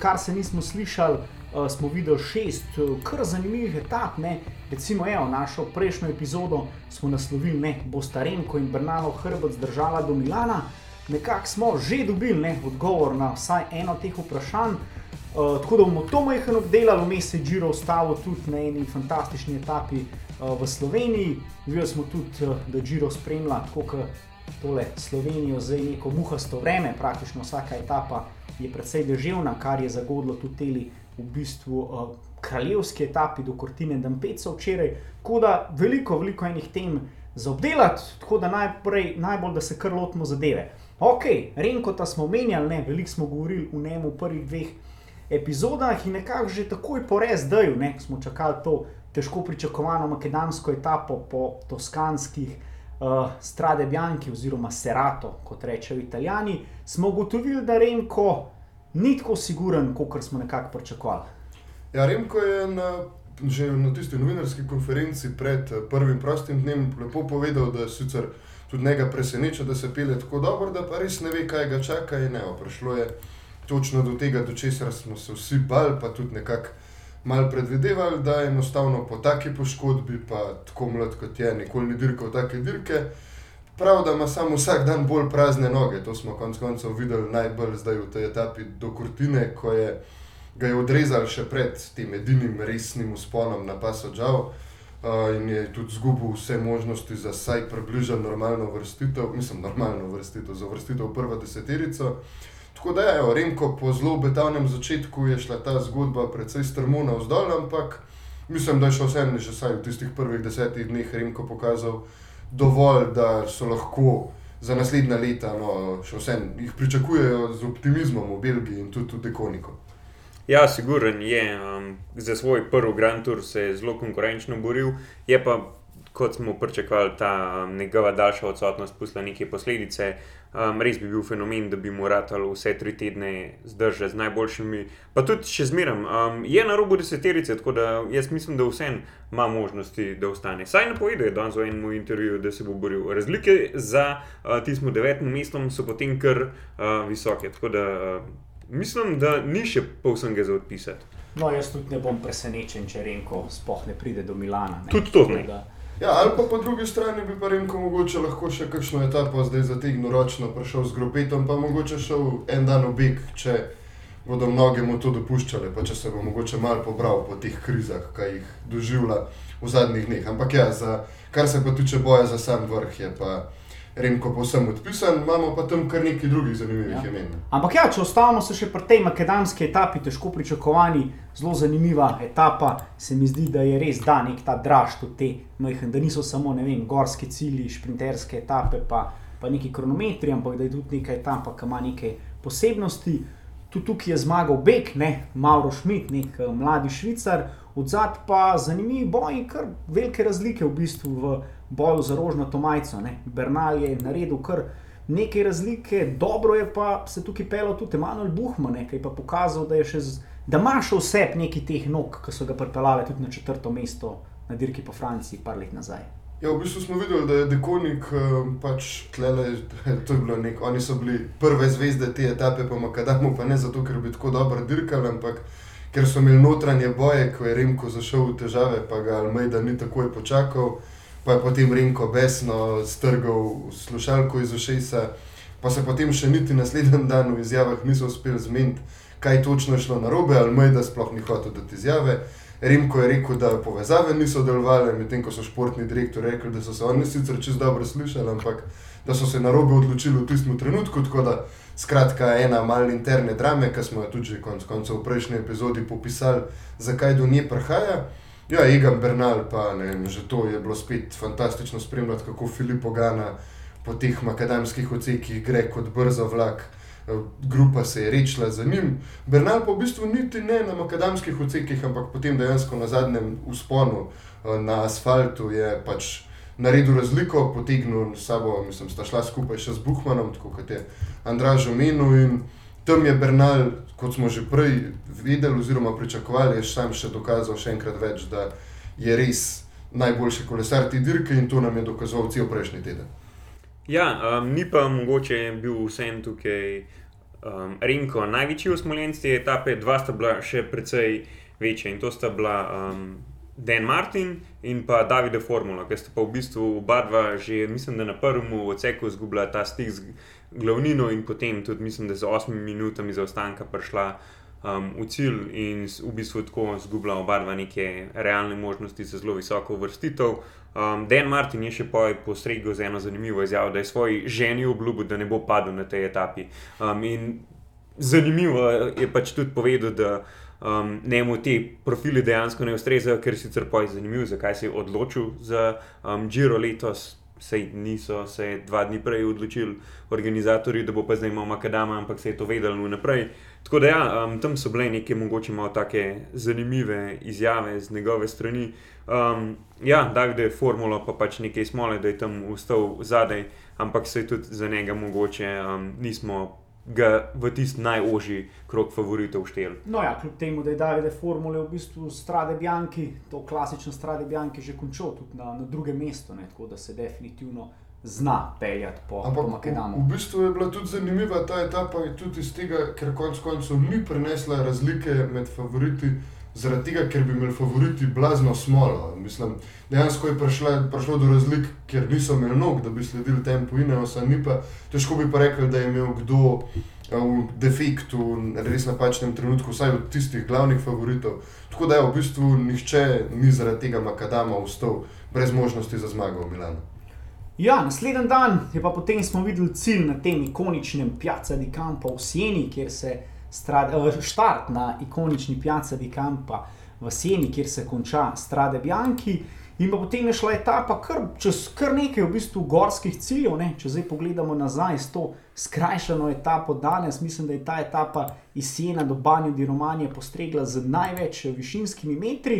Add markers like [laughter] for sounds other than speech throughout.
odkar se nismo slišali, uh, smo videli šest uh, kar zanimivih etap. Ne? Recimo, evo, našo prejšnjo epizodo smo naslovili, da bo Starenko in Bernalo Hrbat zdržala do Milana. Nekako smo že dobili ne, odgovor na vsaj eno teh vprašanj. Uh, tako da bomo to majhen obdelali, vmes je Džiro ostalo tudi na eni fantastični etapi uh, v Sloveniji. Videli smo tudi, uh, da Džiro spremlja tako kot tole Slovenijo zdaj neko muhasto vreme, praktično vsaka etapa je precej deževna, kar je zagodlo tudi teli v bistvu uh, kraljevski etapi do Kortine Dampeca včeraj. Tako da veliko, veliko enih tem za obdelati, tako da najprej, najbolj, da se kar lotimo zadeve. Ok, Renko ta smo menjali, ne, veliko smo govorili v njemu v prvih dveh epizodah in nekako že takoj po res daju, ne, smo čakali to težko pričakovano makedonsko etapo po toskanskih uh, Strade Bianchi oziroma Serato, kot rečejo italijani, smo ugotovili, da Renko ni tako siguren, kot smo nekako pričakovali. Ja, Remko je na, že na tisti novinarski konferenci pred eh, prvim prostim dnem lepo povedal, da sicer tudi njega preseneča, da se pele tako dobro, da pa res ne ve, kaj ga čaka. Ne, prišlo je točno do tega, do česar smo se vsi bali, pa tudi nekako mal predvidevali, da je enostavno po taki poškodbi, pa tako mlad kot je, nikoli ni dirkal take dirke. Prav, da ima samo vsak dan bolj prazne noge. To smo konec koncev videli najbolj zdaj v tej etapi do Kurtine, ko je ga je odrezal še pred tem edinim resnim usponom na Pasodžav. Uh, in je tudi izgubil vse možnosti za vsaj približno normalno vrstitev, mislim, normalno vrstitev, za vrstitev v prvo deseterico. Tako da je, Remko, po zelo obetavnem začetku je šla ta zgodba precej strmo na vzdolj, ampak mislim, da je še vseeno, že vsaj v tistih prvih desetih dneh Remko pokazal dovolj, da so lahko za naslednja leta, no, še vseeno jih pričakujejo z optimizmom v Belgiji in tudi v Dekoniku. Ja, siguren je. Um, za svoj prvi Grand Tour se je zelo konkurenčno boril, je pa, kot smo pričakovali, ta um, njegova daljša odsotnost pustila neke posledice. Um, res bi bil fenomen, da bi moral vse tri tedne zdržati z najboljšimi. Pa tudi še zmeraj um, je na robu deseterice, tako da jaz mislim, da vse ima možnosti, da ostane. Saj ne povedo, da je v enem intervjuju, da se bo boril. Razlike za uh, tistim devetim mestom so potem kar uh, visoke. Tako da uh, mislim, da ni še povsem ga za odpisati. No, jaz tudi ne bom presenečen, če Renko sploh ne pride do Milana. Ne? Tudi to ne. Da, Ja, ali pa po drugi strani bi pa Remko mogoče lahko še kakšno etapo zdaj zategnil ročno, prišel z gropetom, pa mogoče šel en dan v beg, če bodo mnogi mu to dopuščali, pa če se bo mogoče mal pobral po teh krizah, ki jih doživlja v zadnjih dneh. Ampak ja, za, kar se pa tiče boja za sam vrh, je pa. Remko povsem odpisan, imamo pa tam kar nekaj drugih zanimivih ja. imen. Ampak ja, če ostanemo še pri tej makedonski etapi, težko pričakovani, zelo zanimiva etapa, se mi zdi, da je res da nek ta draž tudi te majhne, da niso samo vem, gorski cilji, šprinterske etape, pa, pa neki kronometri, ampak da je tudi neka etapa, ki ima neke posebnosti. Tudi tukaj je zmagal Bek, ne, Mauro Schmidt, nek uh, mladi švicar, odzad pa zanimivi boji, kar velike razlike v bistvu v boju za rožnato majico. Bernal je naredil kar nekaj razlike, dobro je pa se tukaj pelo tudi Emanuel Buhman, ki je pa pokazal, da, še z, da ima še vse neki teh nog, ki so ga pripeljali tudi na četrto mesto na dirki po Franciji, par let nazaj. Ja, v bistvu smo videli, da je Dekonik pač tlele, [laughs] to je bilo nek, oni so bili prve zvezde te etape, pa Makadamu, pa ne zato, ker bi tako dobro dirkali, ampak ker so imeli notranje boje, ko je Remko zašel v težave, pa ga Almeida ni takoj počakal, pa je potem Remko besno strgal slušalko iz ušesa, pa se potem še niti naslednji dan v izjavah niso uspeli zmeniti, kaj točno je šlo narobe, Almeida sploh ni hotel dati izjave. Rimko je rekel, da povezave niso delovale, medtem ko so športni direktori rekli, da so se oni sicer čez dobro slišali, ampak da so se na robe odločili v tistem trenutku. Da, skratka, ena malna interne drame, ki smo jo tudi konec koncev v prejšnji epizodi popisali, zakaj do nje prihaja. Ja, Egan Bernal, pa ne vem, že to je bilo spet fantastično spremljati, kako Filipo Gana po teh makadamskih ocekih gre kot brzo vlak. Grupa se je rečila za njim, Bernal pa v bistvu niti ne na makadamskih odsekih, ampak potem dejansko na zadnjem usponu na asfaltu je pač naredil razliko, potegnil s sabo, mislim, sta šla skupaj še z Buhmanom, tako kot je Andraž omenil. In tam je Bernal, kot smo že prej videli, oziroma pričakovali, je sam še dokazal še enkrat več, da je res najboljši kolesar te dirke in to nam je dokazal cel prejšnji teden. Ja, um, ni pa mogoče bil vsem tukaj um, Renko največji usmoljenci etape, dva sta bila še precej večja in to sta bila um, Dan Martin in pa Davide Formula, ki sta pa v bistvu oba dva že, mislim, da na prvem odseku izgubila ta stik z glavnino in potem tudi, mislim, da z osmimi minutami zaostanka prišla um, v cilj in v bistvu tako izgubila oba dva neke realne možnosti za zelo visoko vrstitev. Um, Dan Martin je še postregel z eno zanimivo izjavo, da je svoj ženi obljubil, da ne bo padel na tej etapi. Um, zanimivo je pač tudi povedal, da um, njemu ti profili dejansko ne ustrezajo, ker sicer pa je zanimivo, zakaj se je odločil za um, Giro letos sej niso se dva dni prej odločili organizatorji, da bo pa zdaj imel Makadama, ampak se je to vedelo vnaprej. Tako da ja, um, tam so bile neke mogoče malo take zanimive izjave z njegove strani. Um, ja, da je formula pa pač nekaj smole, da je tam ustal zadaj, ampak se je tudi za njega mogoče um, nismo ga v tisti najožji krog favoritov štel. No, ja, kljub temu, da je David Formule v bistvu strade Bianchi, to klasično strade Bianchi, že končal tudi na, na drugem mestu, ne, tako da se definitivno zna peljati po, po Makedonu. V, v bistvu je bila tudi zanimiva ta etapa, tudi iz tega, ker konec koncev ni prenesla razlike med favoriti zaradi tega, ker bi imeli favoriti blazno smolo. Mislim, dejansko je prišlo do razlik, ker niso imeli nog, da bi sledili tempu in enosa, ni pa težko bi pa rekel, da je imel kdo v defektu, res napačnem trenutku, vsaj od tistih glavnih favoritov. Tako da je v bistvu nihče ni zaradi tega Makadama vstal brez možnosti za zmago v Milano. Ja, naslednji dan je pa potem smo videli cilj na tem ikoničnem Piazza di Campo v Sieni, kjer se je strade, štart na ikonični pijaci di Campa v Sieni, kjer se konča Strade Bianchi. In potem je šla etapa kar, čez kar nekaj v bistvu gorskih ciljev. Ne? Če zdaj pogledamo nazaj s to skrajšano etapo danes, mislim, da je ta etapa iz Siena do Banja di Romanje postregla z največ višinskimi metri.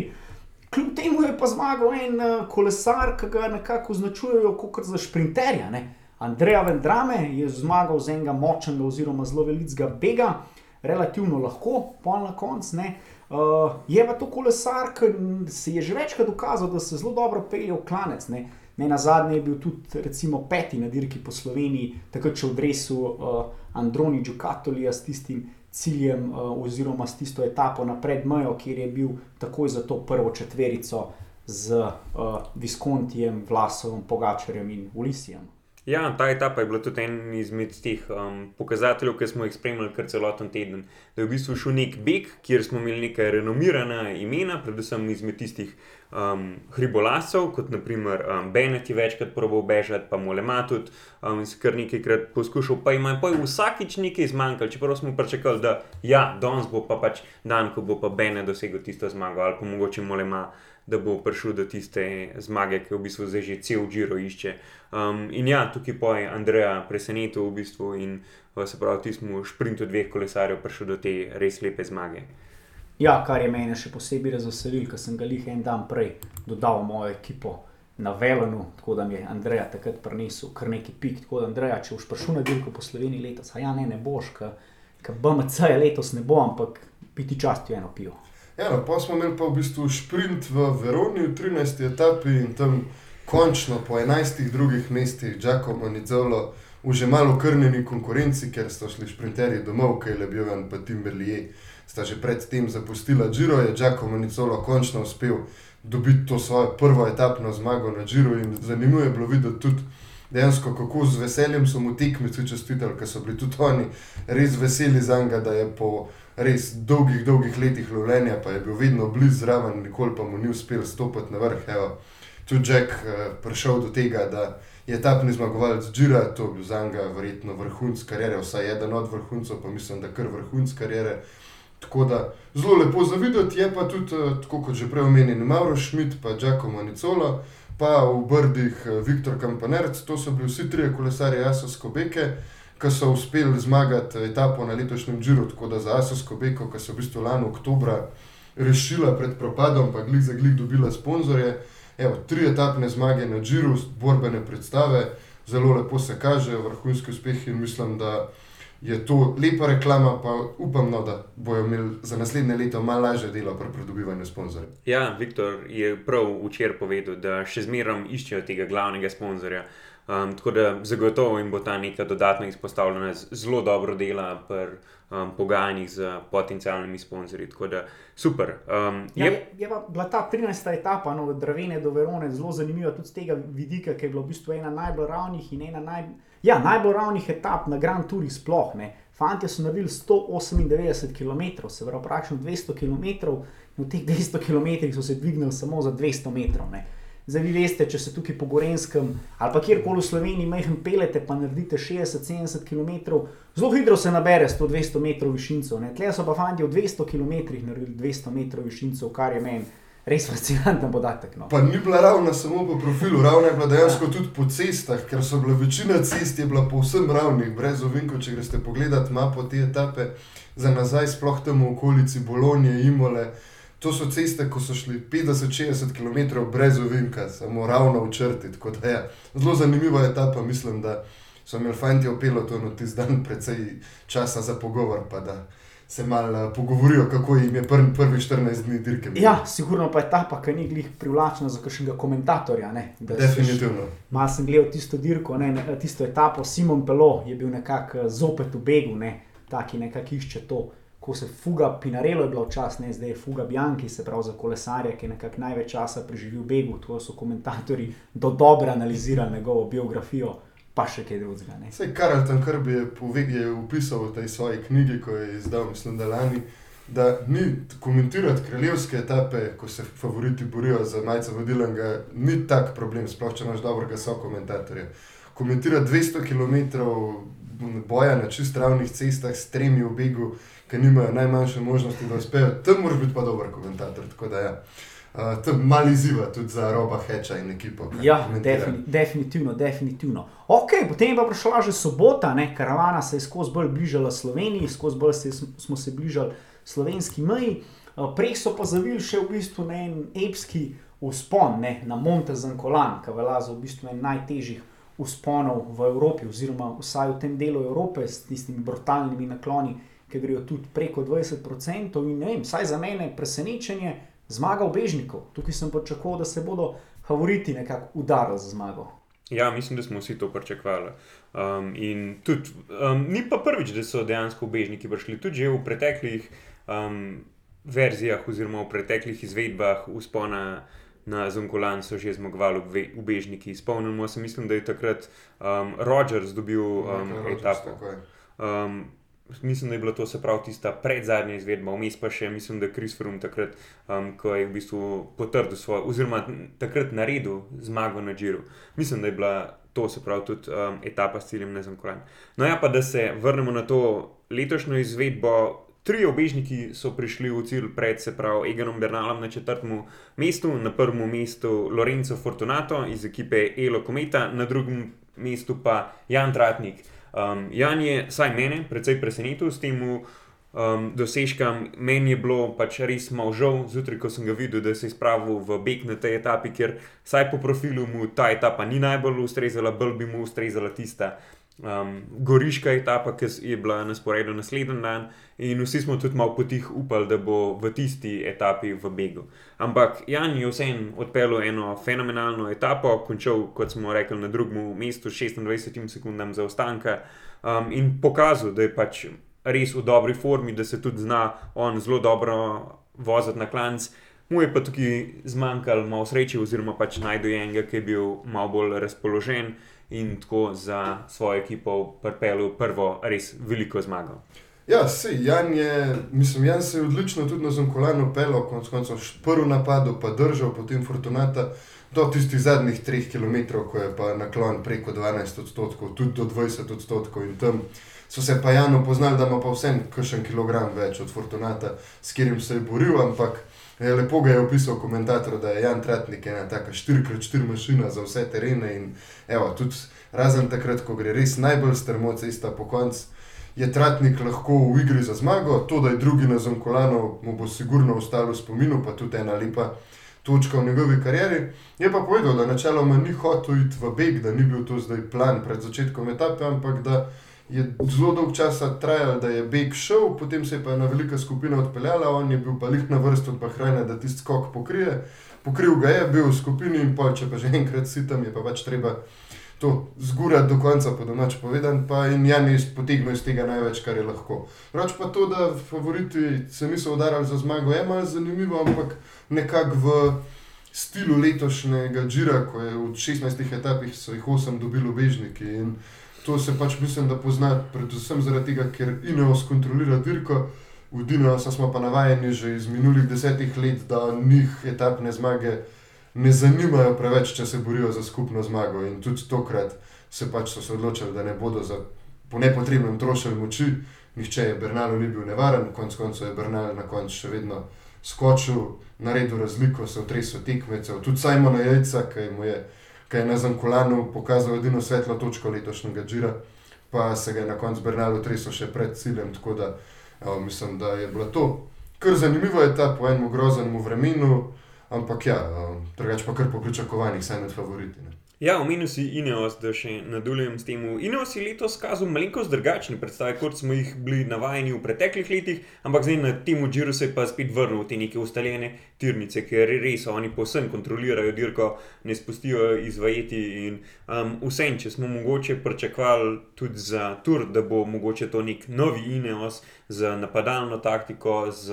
Kljub temu je pa zmagal en eh, kolesar, ki ga nekako označujejo kot za sprinterja. Ne? Andreja Vendrame je zmagal z enega močnega oziroma zelo velikega bega relativno lahko, pa na koncu ne. Uh, je pa to kolesar, ki se je že večkrat dokazal, da se zelo dobro pelje v klanec. Ne. Ne na zadnje je bil tudi recimo, peti na dirki po Sloveniji, takrat če v Dresu uh, Androni Džukatolija s tistim ciljem uh, oziroma s tisto etapo na predmejo, kjer je bil takoj za to prvo četverico z uh, Viskontijem, Vlasovom, Pogačarjem in Ulisijem. Ja, ta etapa je bila tudi en izmed teh um, pokazateljev, ki smo jih spremljali kar celoten teden. Da je v bistvu šel nek beg, kjer smo imeli nekaj renomirana imena, predvsem izmed tistih um, hribolasov, kot naprimer um, Benet je večkrat proval bežati, pa Molema tudi um, in se kar nekajkrat poskušal, pa ima pa vsakič nekaj zmanjkalo, čeprav smo pričakovali, da ja, danes bo pa pač dan, ko bo pa Benet dosegel tisto zmago ali pa mogoče Molema da bo prišel do tiste zmage, ki v bistvu zdaj že cel Džiro išče. Um, in ja, tukaj pa je Andreja presenetil v bistvu in uh, se pravi, ti smo v sprintu dveh kolesarjev prišli do te res lepe zmage. Ja, kar je meni še posebej razveselil, ker sem ga jih en dan prej dodal v mojo ekipo. Na Velenu, tako da mi je Andrej takrat prinesel kar nekaj pik. Tako da, Andrej, če boš prišel na dirko po Sloveniji letos, a ja, ne, ne boš, ker BMC je letos ne bo, ampak biti časti eno pivo. Ja, no, pa smo imeli pa v bistvu sprint v Veroni v 13. etapi in tam končno po 11 drugih mestih, Giacomo Nizolo, v že malo krnjeni konkurenci, ker so šli sprinterji domov, kaj je bil in pa Timberlije, sta že predtem zapustila Giro, je Giacomo Nizolo končno uspel dobiti to svojo prvo etapno zmago na Giro in zanimivo je bilo videti tudi. Dejansko, kako z veseljem so mu tekmici čestitali, ker so bili tudi oni res veseli za njega, da je po res dolgih, dolgih letih lovljenja, pa je bil vedno blizu zraven, nikoli pa mu ni uspel stopiti na vrh. Evo, tudi Jack uh, prišel do tega, da je etapni zmagovalec Džira, to je bil za njega verjetno vrhunc karijere, vsaj eden od vrhuncev, pa mislim, da kar vrhunc karijere. Tako da zelo lepo za videti, je pa tudi, uh, tako kot že prej omenjen, Mauro Schmidt, pa Giacomo Nicola, pa v Brdih uh, Viktor Kampanerc, to so bili vsi trije kolesari Asos Kobeke ki so uspeli zmagati etapo na letošnjem Džiru, tako da za Asosko Beko, ki so v bistvu lani oktobra rešila pred propadom, pa glih za glih dobila sponzorje. Evo, tri etapne zmage na Džiru, borbene predstave, zelo lepo se kaže, vrhunski uspeh in mislim, da je to lepa reklama, pa upam, no, da bojo imeli za naslednje leto malo lažje delo pri pridobivanju sponzorjev. Ja, Viktor je prav včeraj povedal, da še zmeraj iščejo tega glavnega sponzorja. Um, tako da zagotovo jim bo ta neka dodatna izpostavljenost zelo dobro dela pri um, pogajanjih z potencijalnimi sponzorji. Tako da super. Um, Ja, je, je, je pa bila ta 13. etapa no, od Dravene do Verone zelo zanimiva tudi z tega vidika, ker je bila v bistvu ena najbolj ravnih in ena naj, ja, najbolj ravnih etap na Grand Touri sploh. Ne. Fantje so naredili 198 km, se pravi praktično 200 km, in v teh 200 km so se dvignili samo za 200 metrov. Ne. Zdaj, vi veste, če se tukaj po Gorenskem ali pa kjerkoli v Sloveniji majhen pelete, pa naredite 60-70 km, zelo hitro se nabere 100-200 metrov višincev. ne. Tle so pa fanti v 200 km naredili 200 metrov višincev, kar je meni res fascinanten podatek. No. Pa ni bila ravna samo po profilu, ravna je bila dejansko tudi po cestah, ker so bile večina cest je bila povsem ravnih, brez ovinkov. Če greste pogledat mapo te etape za nazaj, sploh tam v okolici Bolonije, Imole. To so ceste, ko so šli 50-60 km brez ovinka, samo ravno v črti. tako da Ja, zelo zanimiva etapa, mislim, da so imeli fanti v pelotonu tisti dan precej časa za pogovor, pa da se malo pogovorijo, kako jim je prvi, prvi 14 dni dirke. bilo. Ja, sigurno pa je ta pa, ki ni glih privlačna za kakšnega komentatorja. ne, Definitivno. Malo sem gledal tisto dirko, ne, tisto etapo, Simon Pelo je bil nekako eh, zopet v begu, ne, taki nekako išče to, ko se fuga, Pinarello je bila včasih, zdaj je fuga Bianchi, se pravi za kolesarja, ki je nekako največ časa preživel v begu, to so komentatorji do dobro analizirali njegovo biografijo, pa še kaj drugega. Vse Karel Tankrbi je, pove- je upisal v tej svoji knjigi, ko je izdal, mislim, da lani, da ni komentirati kraljevske etape, ko se favoriti borijo za majce vodilnega, ni tak problem, sploh če imaš dobrega sokomentatorja. Komentirati 200 km boja na čist ravnih cestah s tremi v begu, ki nimajo najmanjše možnosti, da uspejo, tam moraš biti pa dober komentator. Tako da ja. Uh, to malo izziva tudi za roba Heča in ekipo. ki Ja, defini, definitivno, definitivno. Ok, potem je pa prišla že sobota, ne? karavana se je skozi bolj bližala Sloveniji, skozi bolj se, smo se bližali slovenski meji, Eh, prej so pa zavili še v bistvu na en epski vzpon ne? na Monte Zankolan, ki velja za v bistvu en najtežjih vzponov v Evropi, oziroma vsaj v tem delu Evrope s tistimi brutalnimi nakloni, ki grejo tudi preko 20%. In ne vem, vsaj za mene presenečenje zmaga obežnikov. Tukaj sem pričakoval, da se bodo favoriti nekako udarili za zmago. Ja, mislim, da smo vsi to pričakovali. Um, in tudi, um, ni pa prvič, da so dejansko ubežniki prišli. Tudi že v preteklih um, verzijah, oziroma v preteklih izvedbah uspona na Zonkolan so že zmagovali ube- ubežniki. Spomnimo se, mislim, da je takrat um, Rogers dobil um, Rogers, etapo. Um, mislim, da je bila to se pravi tista predzadnja izvedba, vmes pa še, mislim, da je Chris Froome takrat, um, ko je v bistvu potrdil svojo, oziroma takrat naredil zmago na Džiru. Mislim, da je bila to se pravi tudi um, etapa s ciljem na Zankoran. No, ja, pa da se vrnemo na to letošnjo izvedbo. Tri obežniki so prišli v cilj pred, se pravi, Eganom Bernalom na četrtem mestu, na prvem mestu Lorenzo Fortunato iz ekipe Elo Kometa, na drugem mestu pa Jan Tratnik. Um, Jan je, saj mene, precej presenetil s tem um, dosežkom. Meni je bilo pač res malo žal, zjutraj, ko sem ga videl, da se je spravil v beg na tej etapi, ker saj po profilu mu ta etapa ni najbolj ustrezala, bolj bi mu ustrezala tista. Um, goriška etapa, ki je bila na sporedu naslednji dan, in vsi smo tudi malo potih upali, da bo v tisti etapi v Begu. Ampak Jan je vseeno odpeljal eno fenomenalno etapo, končal, kot smo rekli, na drugem mestu s 26 sekundami zaostanka um, in pokazal, da je pač res v dobri formi, da se tudi zna on zelo dobro voziti na klanc. Mu je pa tukaj zmanjkalo malo sreče, oziroma pač najdu enega, ki je bil malo bolj razpoložen in tako za svojo ekipo pripeljal prvo res veliko zmago. Ja, sej, Jan je, mislim, Jan se je odlično tudi na Zonkolanu pelil, konec koncev prvi napad pa držal, potem Fortunata do tistih zadnjih 3 km, ko je pa naklon preko 12 odstotkov, tudi do 20 odstotkov in tam so se pa Janu poznali, da ima pa vsem kakšen kilogram več od Fortunata, s katerim se je boril, ampak eh, lepo ga je opisal komentator, da je Jan Tratnik ena taka 4x4 mašina za vse terene in evo, tudi razen takrat, ko gre res najbolj strmo cesta po koncu je Tratnik lahko v igri za zmago, to, da je drugi na Zonkolanu, mu bo sigurno ostalo v spominu, pa tudi ena lepa točka v njegovi karieri. Je pa povedal, da načeloma ni hotel iti v beg, da ni bil to zdaj plan pred začetkom etape, ampak da je zelo dolg časa trajal, da je beg šel, potem se je pa ena velika skupina odpeljala, on je bil pa lih na vrstu od Bahrajna, da tisti skok pokrije. Pokril ga je, bil v skupini in pol, če pa že enkrat si tam, je pa pač treba to zgurati do konca, po domač povedan, pa in Jan je potegnil iz tega največ, kar je lahko. Rač pa to, da favoriti se niso udarali za zmago, je malo zanimivo, ampak nekako v stilu letošnjega Džira, ko je v 16 etapih so jih 8 dobili obežniki. In to se pač mislim, da pozna predvsem zaradi tega, ker Ineos kontrolira dirko. V Dinosa smo pa navajeni že iz minulih desetih let, da njih etapne zmage ne zanimajo preveč, če se borijo za skupno zmago. In tudi tokrat se pač so se odločili, da ne bodo za po nepotrebnem trošili moči. Nihče je Bernalu ni bil nevaren, konec koncev je Bernal na koncu še vedno skočil, naredil razliko, se otresel tekmecev, tudi Simona Jajca, ki je, ki je na Zankulanu pokazal edino svetlo točko letošnjega Džira, pa se ga je na koncu Bernal otresel še pred ciljem, tako da evo, mislim, da je bilo to. Kar zanimivo je ta po enem groznem vremenu, ampak ja, drugače pa kar po pričakovanjih, saj med favoriti. Ne. Ja, omenil si Ineos, da še nadaljujem s tem. Ineos je letos kazal malenkost drugačne predstave, kot smo jih bili navajeni v preteklih letih, ampak zdaj na tem Džiru se je pa spet vrnil v te neke ustaljene tirnice, ker res oni povsem kontrolirajo dirko, ne spustijo izvajeti in um, vse. Če smo mogoče pričakovali tudi za tur, da bo mogoče to nek novi Ineos z napadalno taktiko, z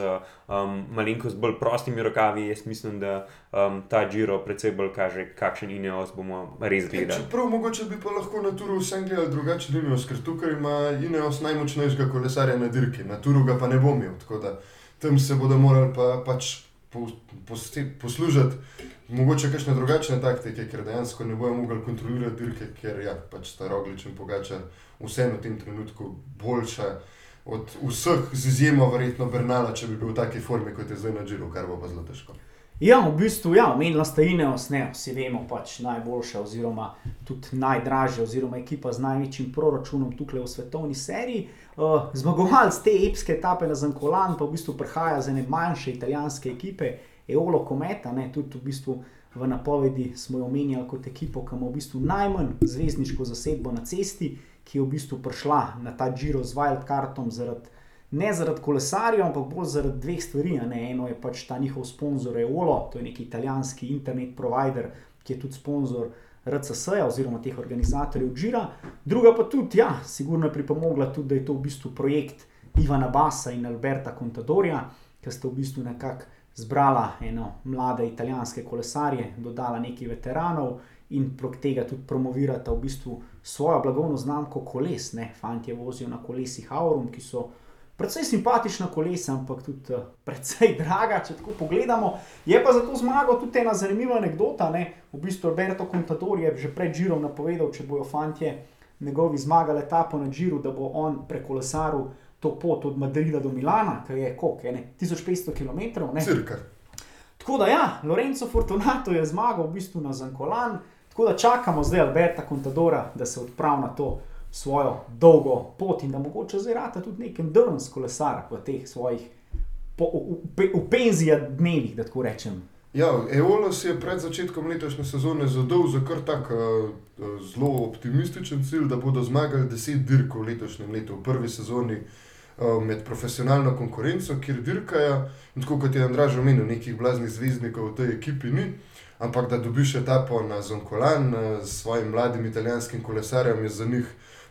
um, malenkost bolj prostimi rokavi, jaz mislim, da um, ta Džiro predvsej bolj kaže, kakšen Ineos bomo res Ja, gledali. čeprav mogoče bi pa lahko na turu vsem gledali drugačen Ineos, ker tukaj ima Ineos najmočnejšega kolesarja na dirki, na turu ga pa ne bo imel. Tako da tam se bodo morali pa, pač poslužiti mogoče kakšne drugačne taktike, ker dejansko ne bojo mogli kontrolirati dirke, ker ja, pač sta Roglič in Pogača vseeno v tem trenutku boljša od vseh, z izjemo verjetno Bernala, če bi bil v taki formi, kot je zdaj na Džiru, kar bo pa zelo težko. Ja, v bistvu, ja, omenila sta Ineos, ne, vsi vemo, pač najboljša, oziroma tudi najdražja, oziroma ekipa z največjim proračunom tukaj v svetovni seriji. Uh, zmagovalec te epske etape na Zankolan pa v bistvu prihaja z ene manjše italijanske ekipe, Eolo Kometa, ne, tudi v bistvu v napovedi smo jo omenjali kot ekipo, ki ima v bistvu najmanj zvezdniško zasedbo na cesti, ki je v bistvu prišla na ta Giro z Wildcardom zaradi ne zaradi kolesarjev, ampak bolj zaradi dveh stvari. Ne. Eno je pač ta njihov sponzor Eolo, to je neki italijanski internet provider, ki je tudi sponzor RCS-ja oziroma teh organizatorjev Džira. Druga pa tudi, ja, sigurno je pripomogla tudi, da je to v bistvu projekt Ivana Basa in Alberta Contadorja, ki sta v bistvu nekako zbrala eno mlade italijanske kolesarje, dodala nekaj veteranov in prek tega tudi promovirata v bistvu svojo blagovno znamko koles. Ne. Fantje vozijo na kolesih Aurum, ki so Predvsej simpatična kolesa, ampak tudi uh, precej draga, če tako pogledamo. Je pa za to zmago tudi ena zanimiva anekdota. Ne? V bistvu Alberto Contador je že pred Žirom napovedal, če bojo fantje njegovi zmagali etapo na Žiru, da bo on prekolesaril to pot od Madrida do Milana, ki je koliko, ene 1500 km. Ne? Cirka. Tako da ja, Lorenzo Fortunato je zmagal v bistvu na Zankolan, tako da čakamo zdaj Alberta Contadora, da se odpravi na to svojo dolgo pot in da mogoče zdaj rata tudi nek endurance kolesar v teh svojih po, v, v, v penzija dnevih, da tako rečem. Ja, Eolos je pred začetkom letošnje sezone zadal za kar tak uh, zelo optimističen cilj, da bodo zmagali 10 dirk v letošnjem letu, v prvi sezoni uh, med profesionalno konkurenco, kjer dirkajo. In tako kot je Andraž omenil, nekih blaznih zvezdnikov v tej ekipi ni, ampak da dobiš etapo na Zonkolan uh, s svojim mladim italijanskim kolesarjem, je za njih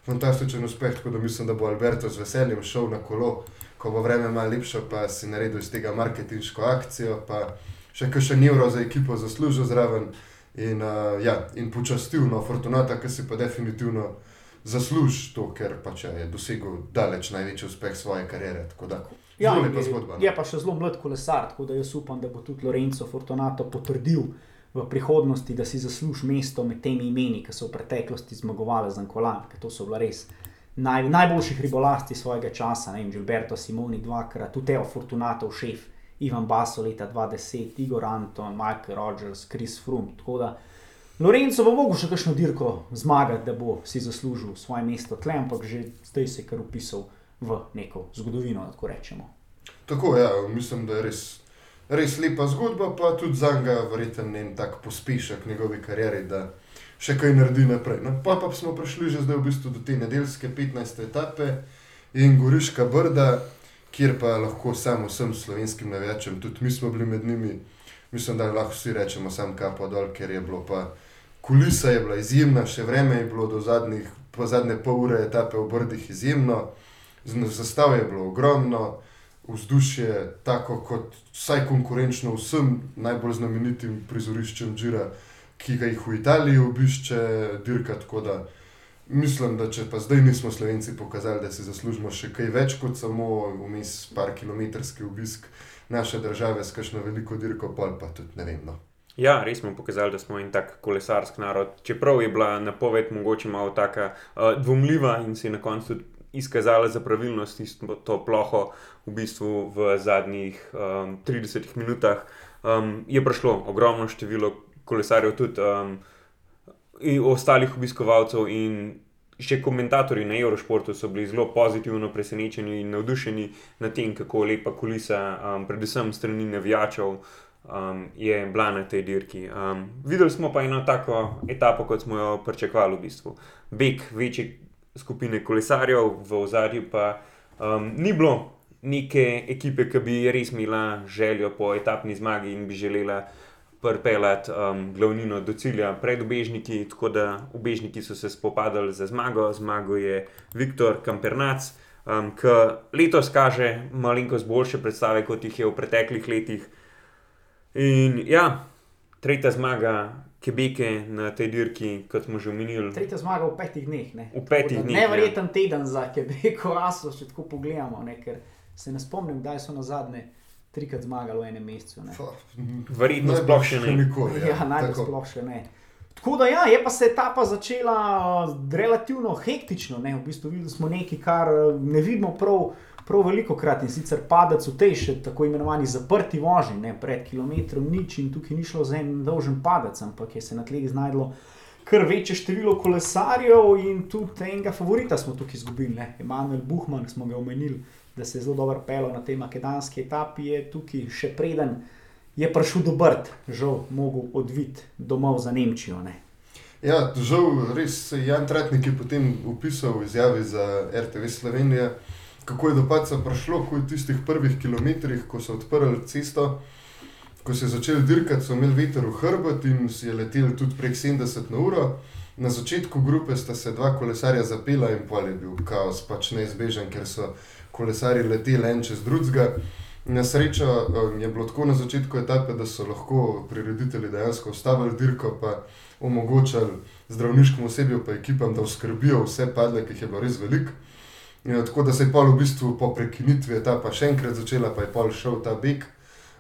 fantastičen uspeh. Tako da mislim, da bo Alberto z veseljem šel na kolo, ko bo vreme malo lepše, pa si naredil iz tega marketinško akcijo. Pa, še kakšen evro za ekipo zaslužil zraven in, uh, ja, in počastil no, Fortunata, ki si pa definitivno zasluži to, ker pač je dosegel daleč največji uspeh svoje kariere. Tako da, Ja, zelo lepa je, zgodba. no. je pa še zelo mlad kolesar, tako da jaz upam, da bo tudi Lorenzo Fortunato potrdil v prihodnosti, da si zasluži mesto med temi imeni, ki so v preteklosti zmagovali za Ankolan, ker to so bila res naj, najboljši hribolasti svojega časa. Ne vem, Gilberto Simoni dvakrat, tudi Teo Fortunato, šef, Ivan Baso leta 2010, Igor Anton, Michael Rogers, Chris Froome. Tako da Lorenzo bo mogel še kakšno dirko zmagati, da bo si zaslužil svoje mesto tle, ampak že zdaj se je kar upisal v neko zgodovino, tako rečemo. Tako, ja, mislim, da je res, res lepa zgodba, pa tudi za njega verjeten en tak pospešek njegovi karieri, da še kaj naredi naprej. No, pa, pa smo prišli že zdaj v bistvu do te nedeljske 15. etape in Goriška brda, kjer pa lahko samo vsem slovenskim navijačem, tudi mi smo bili med njimi, mislim, da lahko vsi rečemo sam kapo dol, ker je bilo pa kulisa je bila izjemna, še vreme je bilo do zadnjih, po zadnje pol ure etape v Brdih izjemno, zastav je bilo ogromno, vzdušje tako kot vsaj konkurenčno vsem najbolj znamenitim prizoriščem Džira, ki ga jih v Italiji obišče dirka. Tako da mislim, da če pa zdaj nismo Slovenci pokazali, da si zaslužimo še kaj več kot samo vmes par kilometrski obisk naše države s kakšno veliko dirko, pol pa tudi ne vem. No. Ja, res smo pokazali, da smo en tak kolesarski narod. Čeprav je bila napoved mogoče malo tako uh, dvomljiva in se je na koncu tudi izkazala za pravilnost to ploho v bistvu v zadnjih um, 30 minutah, um, je prišlo ogromno število kolesarjev, tudi um, ostalih obiskovalcev in še komentatorji na Eurošportu so bili zelo pozitivno presenečeni in navdušeni nad tem, kako lepa kulisa, um, predvsem strani navijačev. Um, je bila na tej dirki. Um, videli smo pa eno tako etapo, kot smo jo pričakovali, v bistvu. Beg večji skupine kolesarjev, v ozadju pa um, ni bilo neke ekipe, ki bi res imela željo po etapni zmagi in bi želela pripeljati um, glavnino do cilja pred obežniki. Tako da obežniki so se spopadali za zmago, zmago je Viktor Kampernac. Um, ki letos kaže malenkost boljše predstave, kot jih je v preteklih letih. In ja, tretja zmaga Kebeke na tej dirki, kot smo že omenili. Tretja zmaga v petih dneh. Ne? V petih dneh. Nevreten ja. teden za Kebeko, aso, če tako pogledamo, ne? ker se ne spomnim, kdaj so na zadnje trikrat zmagali v enem mesecu. Verjetno sploh še ne. Nikoli, ja, [laughs] ja najbolj sploh še ne. Tako da ja, je pa se etapa začela relativno hektično, ne? v bistvu videli smo nekaj, kar ne vidimo prav prav veliko krat in sicer padec v tej še tako imenovani zaprti vožnji, ne pred kilometrom nič in tukaj ni šlo za en dolžen padec, ampak je se na tleh znašlo kar večje število kolesarjev in tudi enega favorita smo tukaj izgubili, ne Emanuel Buhman, smo ga omenili, da se je zelo dobro pelo na tej makedonski etapi, je tukaj še preden. Je prišel do Brd, žal, mogel odviti domov za Nemčijo. Ne. Ja, žal, res je Jan Tratnik potem upisal v izjavi za RTV Slovenije, kako je do paca prišlo, ko je v tistih prvih kilometrih, ko so odprli cesto, ko so začeli dirkati, so imeli veter v hrbet in si je letel tudi prek 70 na uro. Na začetku grupe sta se dva kolesarja zapela in pol je bil kaos, pač neizbežen, ker so kolesari leteli en čez drugega. Na srečo um, je bilo tako na začetku etape, da so lahko prireditelji dejansko ustavili dirko, pa omogočali zdravniškemu osebju, pa ekipam, da oskrbijo vse padle, ki jih je bilo res veliko. Ja, tako da se je pol v bistvu po prekinitvi etapa še enkrat začela, pa je pol šel ta beg.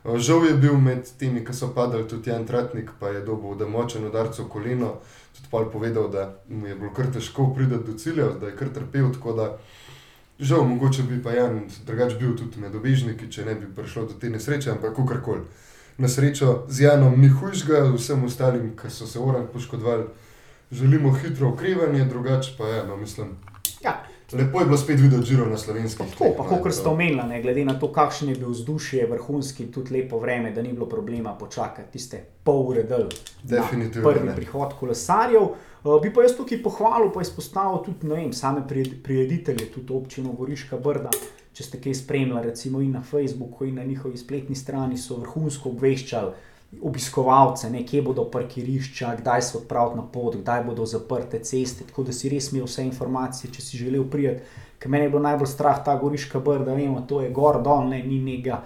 Žal je bil med temi, ki so padali, tudi en tratnik, pa je dobil da močen udarec v koleno. Tudi pol povedal, da mu je bilo kar težko priti do cilja, da je kar trpel. Tako da žal, mogoče bi pa Jan drugač bil tudi med obežniki, če ne bi prišlo do te nesreče, ampak kakorkoli. Na srečo z Janom ni hujšega, vsem ostalim, ki so se orang poškodovali, želimo hitro okrevanje, drugače pa je, ja, no, mislim. Lepo je bilo spet videti žiro na slovenski strani. Tako, pa kot ste omenili, glede na to, kakšen je bil vzdušje, vrhunski, tudi lepo vreme, da ni bilo problema počakati tiste pol ure del. Definitivno. Prvi ne. prihod kolesarjev. Uh, bi pa jaz tukaj pohvalil, pa izpostavil tudi vem, same prireditelje, tudi občino Goriška Brda. Če ste kaj spremljali, recimo in na Facebooku, in na njihovi spletni strani, so vrhunsko obveščali obiskovalce, ne, kje bodo parkirišča, kdaj se odpraviti na pot, kdaj bodo zaprte ceste. Tako da si res imel vse informacije, če si želel prijeti. Ker meni je bilo najbolj strah ta goriška brda, vemo, to je gor dol, ne, ni nekega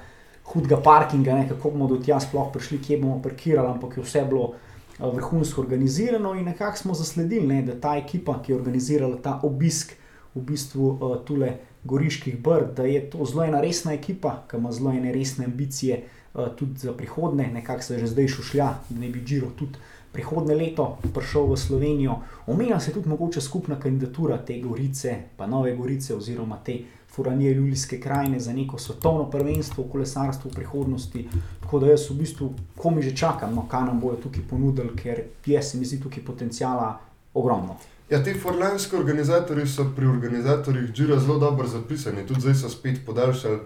hudega parkinga, ne, kako bomo do tja sploh prišli, kje bomo parkirali, ampak je vse bilo uh, vrhunsko organizirano in nekako smo zasledili, ne, da ta ekipa, ki je organizirala ta obisk v bistvu uh, tule goriških brd, da je to zelo ena resna ekipa, ki ima zelo ene resne ambicije. Eh, tudi za prihodne, nekako se že zdaj šušlja, da ne bi Džiro tudi prihodne leto prišel v Slovenijo. Omenja se tudi mogoče skupna kandidatura te Gorice, pa Nove Gorice oziroma te Furanije Ljulijske krajine za neko svetovno prvenstvo v kolesarstvu v prihodnosti. Tako da jaz v bistvu komi že čakam, no, kaj nam bojo tukaj ponudili, ker je se mi zdi tukaj potencijala ogromno. Ja, ti forlanski organizatori so pri organizatorjih Džira zelo dobro zapisani, tudi zdaj so spet podaljšali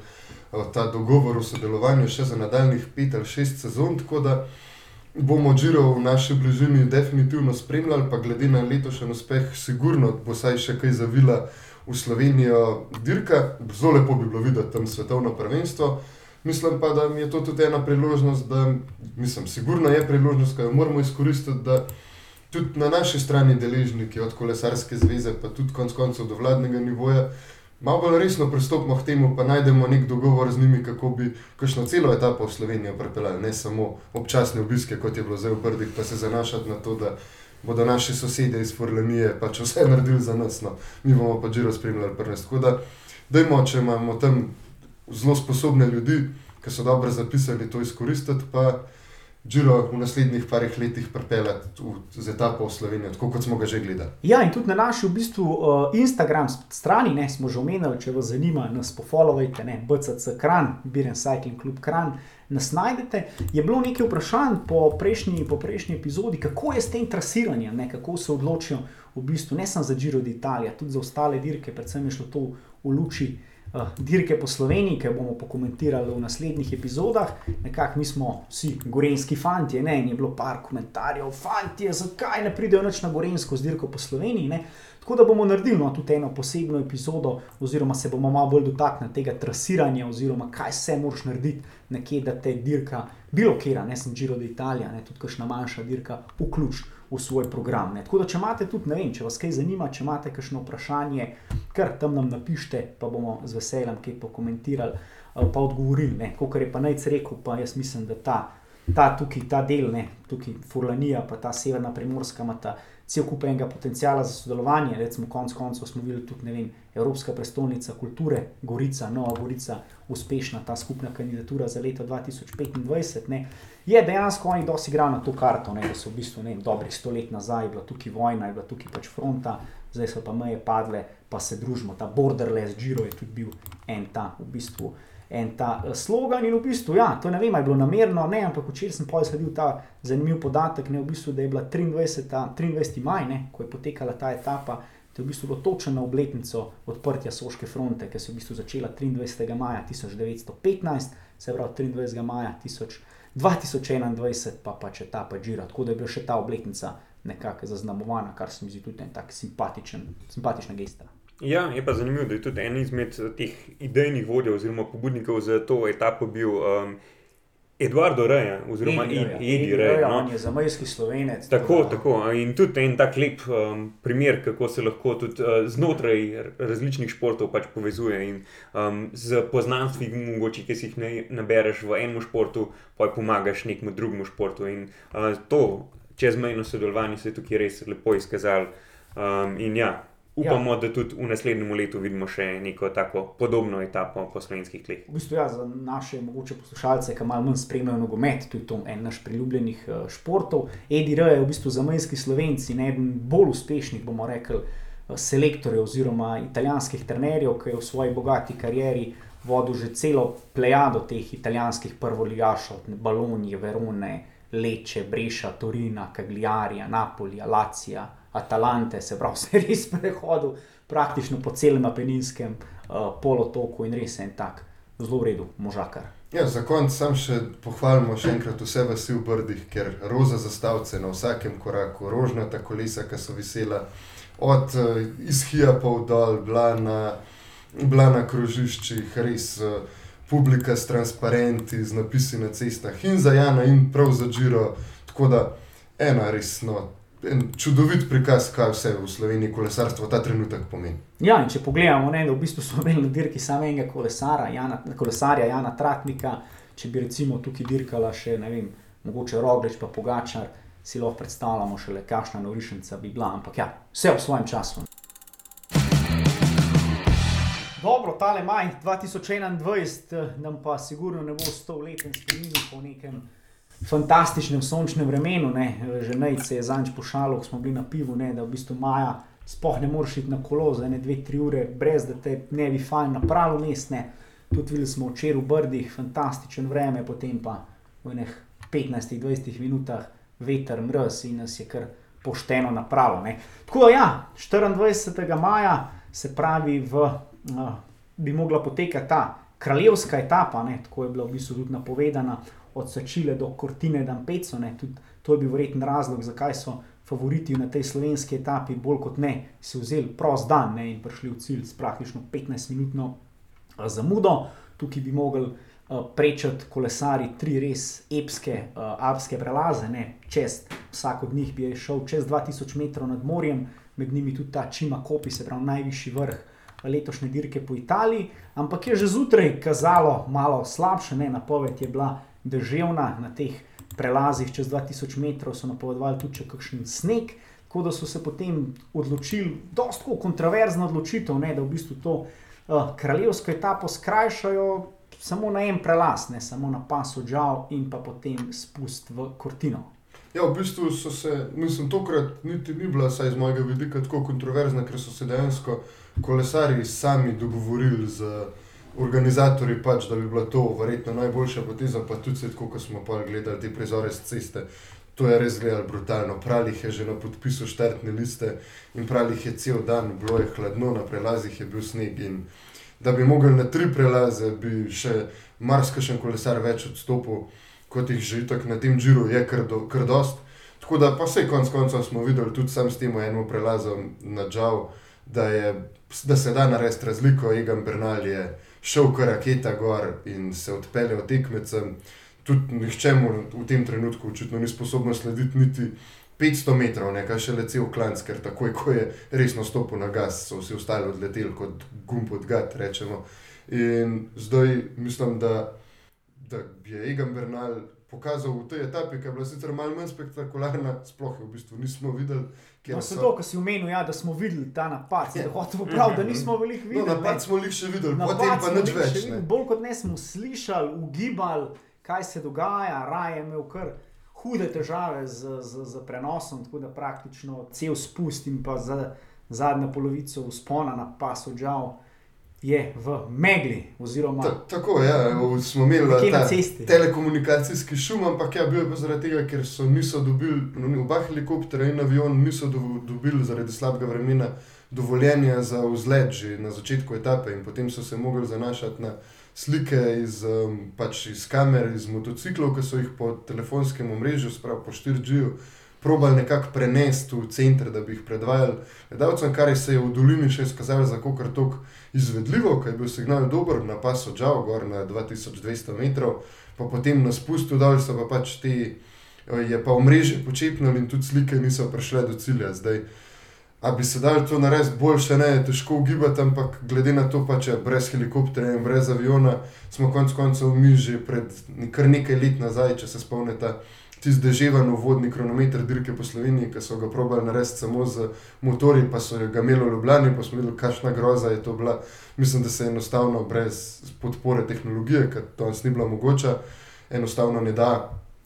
ta dogovor o sodelovanju še za nadaljnih pet ali šest sezon, tako da bomo Džiro v naši bližini definitivno spremljali, pa glede na letošnji uspeh, sigurno bo saj še kaj zavila v Slovenijo dirka. Zelo lepo bi bilo videti tam svetovno prvenstvo. Mislim pa, da je to tudi ena priložnost, da, mislim, sigurno je priložnost, ki jo moramo izkoristiti, da tudi na naši strani deležniki, od kolesarske zveze, pa tudi konec koncev do vladnega nivoja, malo bolj resno pristopimo k temu, pa najdemo nek dogovor z njimi, kako bi kakšno celo etapo v Slovenijo pripeljali, ne samo občasne obiske, kot je bilo zdaj v Brdih, pa se zanašati na to, da bodo naši sosedje iz Forlanije pač vse naredili za nas, no. mi bomo pa že razpremljali prvenst. Tako da, dajmo, če imamo tam zelo sposobne ljudi, ki so dobro zapisali, to izkoristiti, pa Džiro v naslednjih parih letih pripeljati z etapo v Slovenijo, tako kot smo ga že gledali. Ja, in tudi na naši v bistvu uh, Instagram strani, ne, smo že omenili, če vas zanima, nas pofollowajte, ne, BCC Kran, Biren Cycling Club Kran, nas najdete. Je bilo nekaj vprašanj po prejšnji, po prejšnji epizodi, kako je s tem trasiranjem, ne, kako se odločijo v bistvu ne samo za Džiro d'Italia, tudi za ostale dirke, predvsem je šlo to v luči dirke po Sloveniji, ki bomo pokomentirali v naslednjih epizodah. Nekako mi smo vsi gorenski fanti, ne? in je bilo par komentarjev, fanti, zakaj ne pridejo več na gorensko z dirko po Sloveniji. Ne? Tako da bomo naredili no, tudi eno posebno epizodo, oziroma se bomo malo bolj dotaknili tega trasiranja, oziroma kaj vse moraš narediti, nekje, da te dirka, bilo kera, ne sem Giro d'Italia, ne tudi kakšna manjša dirka, vključi v svoj program. Ne. Tako da, če imate tudi, ne vem, če vas kaj zanima, če imate kakšno vprašanje, kar tam nam napišite, pa bomo z veseljem kaj pokomentirali, eh, pa odgovorili. Kot je pa najc rekel, pa jaz mislim, da ta, ta tukaj, ta del, ne, tukaj Furlanija, pa ta severna primorska, ima ta cel kup enega potencijala za sodelovanje. Recimo, konec koncev smo videli tudi, ne vem, Evropska prestolnica kulture, Gorica, Nova Gorica, uspešna ta skupna kandidatura za leto 2025. Ne. Je dejansko oni dosti igrali na to karto, ne, da so v bistvu ne, dobrih sto let nazaj bila tukaj vojna, je bila tukaj pač fronta, zdaj so pa meje padle, pa se družimo. Ta borderless Giro je tudi bil en ta v bistvu en ta uh, slogan. In v bistvu, ja, to ne vem, ali je bilo namerno, ne, ampak včeraj sem pa izsledil ta zanimiv podatek, ne, v bistvu, da je bila 23. 23. maj, ne, ko je potekala ta etapa. To je v bistvu bilo točno na obletnico odprtja Soške fronte, ki se je v bistvu začela 23. maja 1915, se pravi 23. maja 2021, pa pač etapa Džira. Tako da je bila še ta obletnica nekako zaznamovana, kar se mi zdi tudi en tak simpatičen, simpatična gesta. Ja, je pa zanimivo, da je tudi en izmed teh idejnih vodij oziroma pobudnikov za to etapo bil um, Eduardo Reja oziroma Edi Reja. No? On je zamajski slovenec. Tako, da. tako. In tudi en tak lep um, primer, kako se lahko tudi uh, znotraj različnih športov pač povezuje in um, z poznanstvi, mogoče, ki si jih ne nabereš v enem športu, pa pomagaš nekmu drugemu športu. In uh, to čezmejno sodelovanje se je tukaj res lepo izkazalo. Um, in ja, Upamo, ja. da tudi v naslednjem letu vidimo še neko tako podobno etapo po slovenskih tleh. V bistvu, ja, za naše mogoče poslušalce, ki malo manj spremljajo nogomet, to je en naš priljubljenih uh, športov. Edi R je v bistvu za majski slovenci eden bolj uspešnih, bomo rekli, uh, selektorjev oziroma italijanskih trenerjev, ki je v svoji bogati karieri vodil že celo plejado teh italijanskih prvoligašov, Balonije, Verone, Leče, Breša, Torina, Cagliarija, Napolija, Lacija. Atalante, se pravi, [laughs] se res prehodil praktično po celem Apeninskem uh, polotoku in res en tak zelo redu možakar. Ja, za konec sam še pohvalimo še enkrat vse vasi v Brdih, ker roza zastavce na vsakem koraku, rožnata kolesa, ki so visela od uh, izhija pa v dol, bila na, bila na krožiščih, res uh, publika s transparenti, z napisi na cestah in za Jana in prav za Džiro, tako da ena res no en čudovit prikaz, kaj vse v Sloveniji kolesarstvo ta trenutek pomeni. Ja, če pogledamo, ne, da v bistvu smo imeli na dirki samo enega kolesara, Jana, kolesarja Jana Tratnika, če bi recimo tukaj dirkala še ne vem, mogoče Roglič pa Pogačar, si lahko predstavljamo še le, kakšna norišnica bi bila, ampak ja, vse v svojem času. Dobro, tale maj 2021 nam pa sigurno ne bo sto leten spomin po nekem fantastičnem sončnem vremenu, ne, že najce je zanč pošalo, ko smo bili na pivu, ne, da v bistvu maja spoh ne moreš iti na kolo za ne dve, tri ure, brez da te ne bi fajn napravil mestne. Tudi videli smo včeraj v Brdih, fantastičen vreme, potem pa v enih 15-20 minutah veter, mrz in nas je kar pošteno napravil. Tako da ja, 24. maja se pravi, v, uh, bi mogla potekati ta kraljevska etapa, ne, tako je bila v bistvu tudi napovedana od Sačile do Kortine Dampeco. To je bil verjeten razlog, zakaj so favoriti na tej slovenski etapi bolj kot ne si vzeli prost dan ne, in prišli v cilj s praktično 15-minutno eh, zamudo. Tukaj bi mogli uh, prečati kolesari tri res epske uh, alpske prelaze, ne, čez vsak od njih bi šel čez 2000 metrov nad morjem, med njimi tudi ta Čima Kopi, se pravi najvišji vrh letošnje dirke po Italiji, ampak je že zjutraj kazalo malo slabše, ne napoved je bila deževna na teh prelazih čez 2000 metrov, so napovedovali tudi kakšen sneg. Tako da so se potem odločili, da je to kontroverzna odločitev, ne, da v bistvu to uh, kraljevsko etapo skrajšajo samo na en prelaz, ne samo na pasu Džav in pa potem spust v Kortino. Ja, v bistvu so se, mislim, tokrat niti ni bila, saj iz mojega vidika, tako kontroverzna, ker so se dejansko kolesari sami dogovorili z organizatorji, pač, da bi bila to verjetno najboljša poteza, pa tudi se, ko smo pa gledali te prizore z ceste. To je res gledalo brutalno. Pravih je že na podpisu štartne liste in pravih je cel dan, bilo je hladno, na prelazih je bil sneg. In da bi mogli na tri prelaze, bi še marsikšen kolesar več odstopil, kot jih že tako na tem žiru je kar, do, kar dost. Tako da pa vse konc koncev smo videli tudi sam s tem enim prelazom na Džavu da, je, da se da narediti razliko. Egan Bernal je šel kar raketa gor in se odpeljal tekmecem. Tudi nihče mu v tem trenutku očitno ni sposoben slediti niti 500 metrov, nekaj še le cel klanc, ker takoj, ko je resno stopil na gas, so vsi ostali odleteli kot gumb od gat. Rečemo. In zdaj mislim, da, da je Egan Bernal pokazal v tej etapi, ki je bila sicer malo manj spektakularna, sploh v bistvu nismo videli. No, so... To, kar si omenil, ja, da smo videli ta napad, da, prav, da nismo veliko videli. No, napad smo jih še videli, potem pa nič več. Ne. Bolj kot ne smo slišali, ugibali, kaj se dogaja, raje imel kar hude težave z, z, z prenosom, tako da praktično cel spust in pa za zadnjo polovico uspona na pasu žal je v megli. Oziroma, Ta, tako je, ja, smo imeli ta telekomunikacijski šum, ampak ja, bil je zaradi tega, ker so niso dobili, no, oba helikoptera in avion niso do, dobili zaradi slabega vremena dovoljenja za vzlet že na začetku etape in potem so se mogli zanašati na slike iz, um, pač iz kamer, iz motociklov, ki so jih po telefonskem omrežju, spravo po 4G-ju probali nekako prenesti v center, da bi jih predvajali gledalcem, kar se je v dolini še izkazalo za kar tok izvedljivo, ker je bil signal dober na pasu Džao, gor na 2200 metrov, pa potem na spustu dol so pa pač ti, je pa omrežje počepnilo in tudi slike niso prišle do cilja. Zdaj, A bi se dal to narediti boljše, ne, težko ugibati, ampak glede na to, pa če brez helikopterja in brez aviona, smo konec koncev mi že pred kar nekaj let nazaj, če se spomnite, tisti deževen vodni kronometer dirke po Sloveniji, ki so ga probali narediti samo z motori, pa so ga imeli v Ljubljani, pa smo videli, kakšna groza je to bila. Mislim, da se enostavno brez podpore tehnologije, ker to ni bila mogoča, enostavno ne da.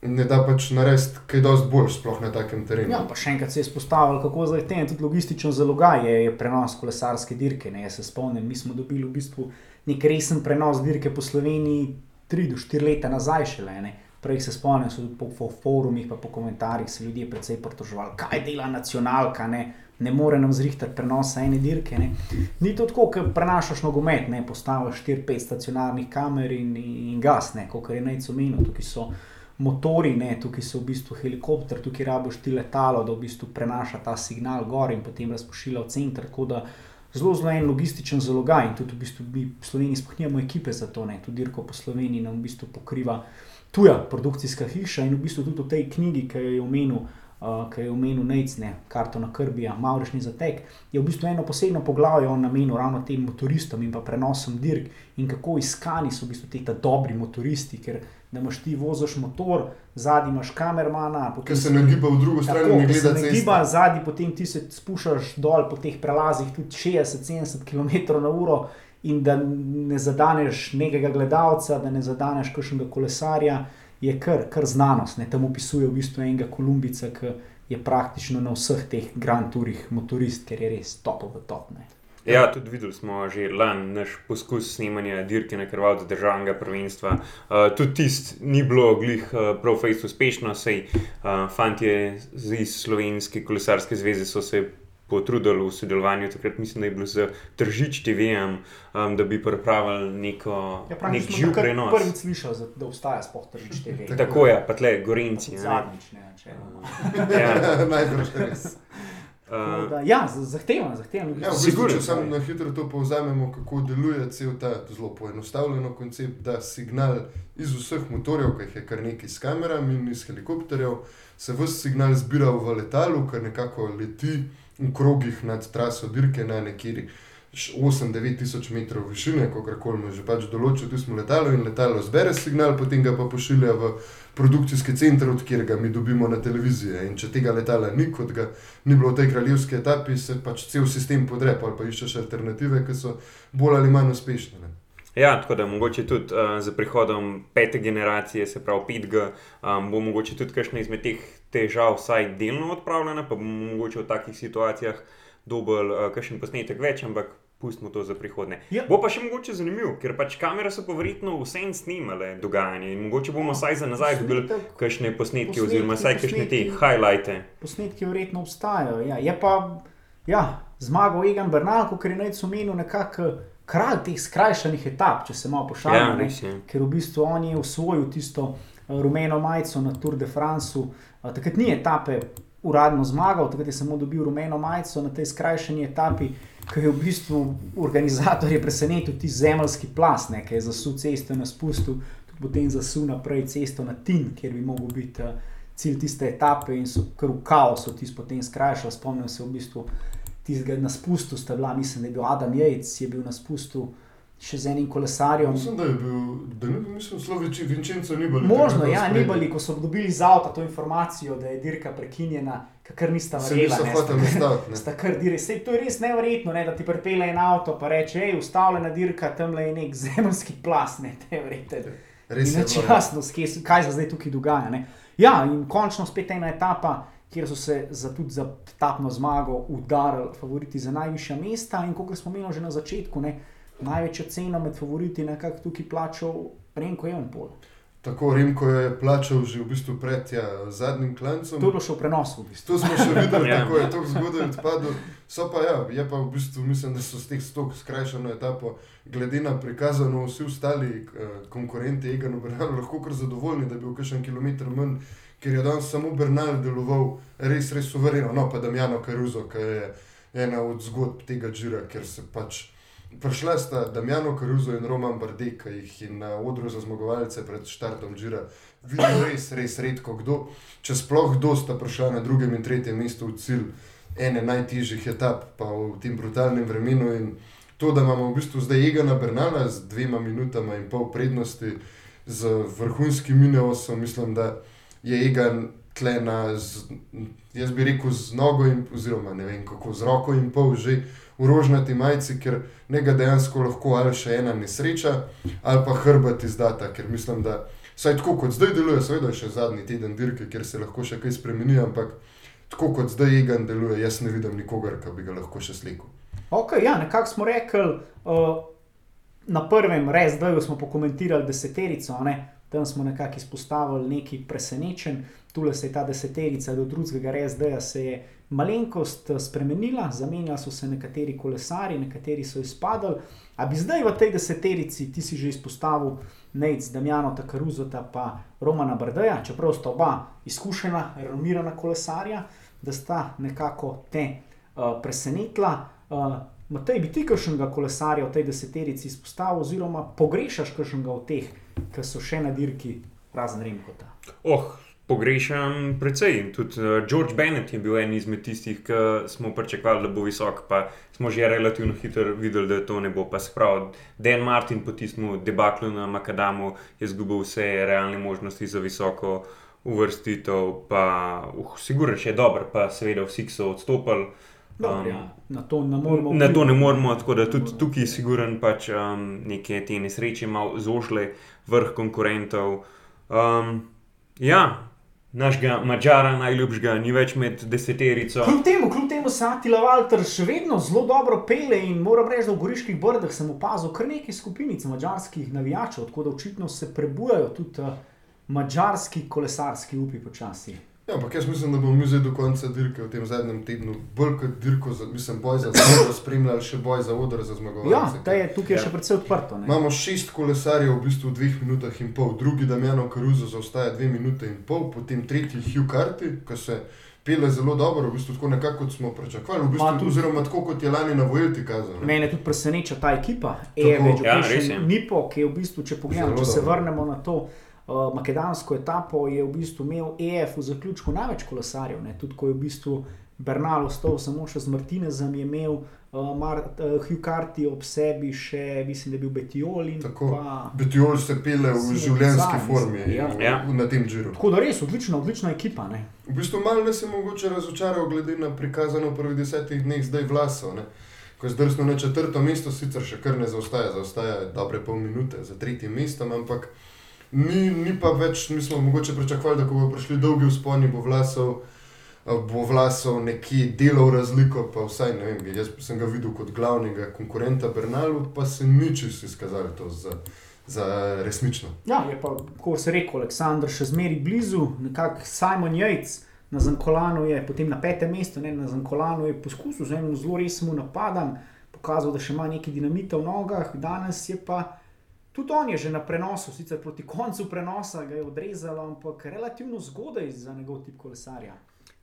Ne da pač narediti kaj dosti bolj, sploh na takem terenu. Ja, pa še enkrat se je izpostavil, kako zdaj te tudi logistično zalogaj je, je prenos kolesarske dirke. Ne? Jaz se spomnim, mi smo dobili v bistvu nek resen prenos dirke po Sloveniji 3 do 4 leta nazaj šele. Ne? Prej se spomnim, so po, po forumih, pa po komentarjih se ljudje precej pritoževali, kaj dela nacionalka, ne, ne more nam zrihtati prenosa ene dirke. Ne. Ni to tako, ker prenašaš nogomet, ne postaviš 4-5 stacionarnih kamer in, in gas, kot je najco menil. Tukaj so motori, ne, tukaj so v bistvu helikopter, tukaj rabiš ti letalo, da v bistvu prenaša ta signal gor in potem razpošilja v center. Zelo, zelo en logističen zalogaj in tudi v bistvu mi v Sloveniji spohnjamo ekipe za to, ne. tudi dirko po Sloveniji nam v bistvu pokriva tuja produkcijska hiša in v bistvu tudi v tej knjigi, ki jo je omenil. Uh, ki je omenil Necne, karto na Krbija, Maurični zatek, je v bistvu eno posebno poglavje o namenu ravno tem motoristom in pa prenosom dirk in kako iskani so v bistvu ti dobri motoristi, ker da imaš ti voziš motor, zadnji imaš kamermana. Ki se nagiba v drugo stran, ne gleda se. Nagiba zadnji, potem ti se spuščaš dol po teh prelazih, tudi 60-70 km/h in da ne zadaneš nekega gledalca, da ne zadaneš kakšnega kolesarja, je kar, kar znanost. Ne? Tam opisuje v bistvu enega Kolumbica, ki je praktično na vseh teh Grand Tourih motorist, ker je res topov v topne. Ja, tudi videli smo že lani naš poskus snemanja dirke na krvavcu državnega prvenstva. Uh, tudi tisti ni bilo glih uh, prav fejst uspešno, sej uh, fantje iz Slovenske kolesarske zveze so se potrudili v sodelovanju, takrat mislim, da je bilo z Tržič TV-jem, um, da bi pripravili neko ja, nek živ prenos. Prvič slišal, da obstaja spoh Tržič TV. Tako, Tako je, pa tle, Gorenci. Zadnjič, ne, če ne. Ja. [laughs] Najbrž res. Uh, Da, ja, z- zahteven, zahteven. v Ja, v bistvu. Sigurno, če samo na hitro to povzamemo, kako deluje cel ta zelo poenostavljen koncept, da signal iz vseh motorjev, ki jih je kar nekaj s kamerami in iz helikopterjev, se vse signal zbira v letalu, ki nekako leti v krogih nad traso dirke na nekjer 8-9 tisoč metrov višine, kako mu že pač določil, tu smo letalo in letalo zbere signal, potem ga pa pošilja v produkcijski center, od kjer ga mi dobimo na televiziji. In če tega letala ni, kot ga ni bilo v tej kraljevski etapi, se pač cel sistem podre, ali pa iščeš alternative, ki so bolj ali manj uspešne. Ne? Ja, tako da mogoče tudi uh, z prihodom pete generacije, se pravi 5G, um, bo mogoče tudi kakšna izmed teh težav vsaj delno odpravljena, pa bomo mogoče v takih situacijah dobili uh, kakšen posnetek več, ampak pustimo to za prihodne. Ja. Bo pa še mogoče zanimivo, ker pač kamere so pa verjetno vse snimale dogajanje in mogoče bomo vsaj za nazaj dobili kakšne posnetke, posnetki, oziroma vsaj kakšne te highlighte. Posnetki verjetno obstajajo. Ja. Je pa ja, zmagal Egan Bernal, kot je naj omenil, nekako kralj teh skrajšanih etap, če se malo Ja, pošalim. ne. res je. ker v bistvu on je usvojil tisto eh, rumeno majico na Tour de France. Takrat ni etape uradno zmagal, takrat je samo dobil rumeno majico na tej skrajšani etapi, ki je v bistvu organizator je presenetil ti zemeljski plas, ne, ki je zasul cesto na spustu, potem zasul naprej cesto na Tin, kjer bi mogel biti eh, cilj tiste etape in so kar v kaosu tisto potem skrajšali. Spomnim se v bistvu tistega na spustu, sta bila, mislim, da je bil Adam Jejc, je bil na spustu še z enim kolesarjem. Mislim, da je bil, da ni bil, mislim, Sloveči, Vincenzo Nibali. Možno, takrat ja, spredaj. Nibali, ko so dobili iz avta to informacijo, da je dirka prekinjena, kar nista Se verjela. niso ne, hoteli sta- ustaviti. ne. Sta kar dire, Sej, to je res nevrjetno, ne, da ti pripelje en avto in reče: hej, ustavljena dirka, tam je nek zemljski plas, ne, te vrete. Res je. bilo, ja. jasno, kaj se zdaj tukaj dogaja. Ne. Ja, in končno spet ena etapa, kjer so se za, tudi za etapno zmago udarili favoriti za najvišja mesta. In kot smo imeli že na začetku, ne, največjo ceno med favoriti je nekako tukaj plačal Renko Evenpol. Tako Remko je plačal že v bistvu pred ja, zadnjim klancem. To je bilo še v prenosu. V bistvu. To smo še videli, [laughs] Ja. kako je to zgodaj odpadlo. So pa ja, je pa v bistvu, mislim, da so s teh stok skrajšano etapo, glede na prikazano, vsi ostali eh, konkurenti Eganu Bernalu lahko kar zadovoljni, da je bil kakšen kilometr manj, ker je danes samo Bernal deloval res, res suvereno. No, pa Damjano Caruso, ki je ena od zgodb tega džira, ker se pač. Prišla sta Damjano Caruso in Roman Bardet, ki jih je na odru za zmagovalce pred štartom džira videl res, res redko kdo. Če sploh kdo sta prišla na drugem in tretjem mestu v cilj ene najtežjih etap, pa v tem brutalnem vremenu. In to, da imamo v bistvu zdaj Egana Bernala z dvema minutama in pol prednosti, z vrhunskim mineosom, mislim, da je Egan tlena, z, jaz bi rekel, z nogo in oziroma ne vem kako, z roko in pol že v rožnati majici, ker njega dejansko lahko ali še ena nesreča, ali pa hrbet izdata, ker mislim, da Saj tako kot zdaj deluje, seveda je še zadnji teden dirke, kjer se lahko še kaj spremeni, ampak tako kot zdaj Egan deluje, jaz ne vidim nikogar, ki bi ga lahko še slikal. Ok, ja, nekako smo rekli, uh, na prvem RSD-ju smo pokomentirali deseterico, ne? Tam smo nekako izpostavili nekaj presenečen. Tule se je ta deseterica do drugega RSD-ja se je malenkost eh, spremenila, zamenjali so se nekateri kolesari, nekateri so izpadali. A bi zdaj v tej deseterici, ti si že izpostavil Nec, Damjano Takaruzota pa Romana Brdeja, čeprav sta oba izkušena, renomirana kolesarja, da sta nekako te uh, presenetila. Uh, Matej, bi ti kakšnega kolesarja v tej deseterici izpostavil, oziroma pogrešaš kakšnega od teh, ki so še na dirki, razen Remkota? Oh, pogrešam precej. Tudi uh, George Bennett je bil en izmed tistih, ki smo pričakovali, da bo visok, pa smo že relativno hitro videli, da to ne bo. Pa se pravi, Dan Martin po tistem debaklu na Makadamu je izgubil vse realne možnosti za visoko uvrstitev, pa uh, sigurno še je dobro, pa seveda vsi, so odstopili. Dobro, Um, ja. Na to ne moremo. Na to ne moramo, tako da tudi tukaj siguren pač um, neke te nesreče malo zožle vrh konkurentov. Um, ja, našega Mačara najljubšega ni več med deseterico. Kljub temu, kljub temu se Atila Walter še vedno zelo dobro pele in moram reči, da v Goriških brdah sem opazil kar nekaj skupinic mačarskih navijačev, tako da očitno se prebujajo tudi uh, mačarski kolesarski upi počasi. Ja, ampak jaz mislim, da bomo mi zdaj do konca dirke v tem zadnjem tednu bolj kot dirko, za, mislim, boj za zmago spremljali še boj za odr za zmagovalce. Ja, ta je tukaj Ja. še precej odprto. ne. Imamo šest kolesarjev v bistvu v dveh minutah in pol, drugi Damjano Caruso zaostaja dve minute in pol, potem tretji Hugh Carty, ki se pele zelo dobro, v bistvu tako nekako kot smo pričakovali, v bistvu, tudi- oziroma tako kot je lani na Vojti kazal. ne. Mene tudi preseneča ta ekipa. Eveč, Ja. Nipo, ki je v bistvu, če pogledamo, če se vrnemo na to uh, makedonsko etapo, je v bistvu imel EF v zaključku največ kolesarjev. Ne? Tudi ko je v bistvu Bernal ostal samo še z Martinezem, je imel uh, Mar, uh, Hugh Carty ob sebi še, mislim, da je bil Betiol in Tako. pa. Betiol se pele v življenjski formi ja. v- Ja. v- na tem džiru. Tako da res, odlična, odlična ekipa. Ne? V bistvu malo nas je mogoče razočaral, glede na prikazano v prvih desetih dneh zdaj vlasov. Ne? Ko je zdrsnil na četrto mesto, sicer še kar ne zaostaja, zaostaja dobre pol minute za tretjim mestom, ampak ni, ni pa več, mi smo mogoče pričakovali, da ko bodo prišli dolgi vzponi, bo vlasov. Bo vlasov nekje delal razliko, pa vsaj ne vem, jaz sem ga videl kot glavnega konkurenta Bernalu, pa se ni čisto izkazalo to za, za resnično. Ja, je pa, kot se reče, Aleksandr še zmeri blizu, nekako Simon Jejc na Zankolanu je, potem na petem mestu, ne, na Zankolanu je poskusil z enim zelo resnim napadom, pokazal, da še ima nekaj dinamita v nogah, danes je pa. Tudi on je že na prenosu, sicer proti koncu prenosa ga je odrezalo, ampak relativno zgodaj za njegov tip kolesarja.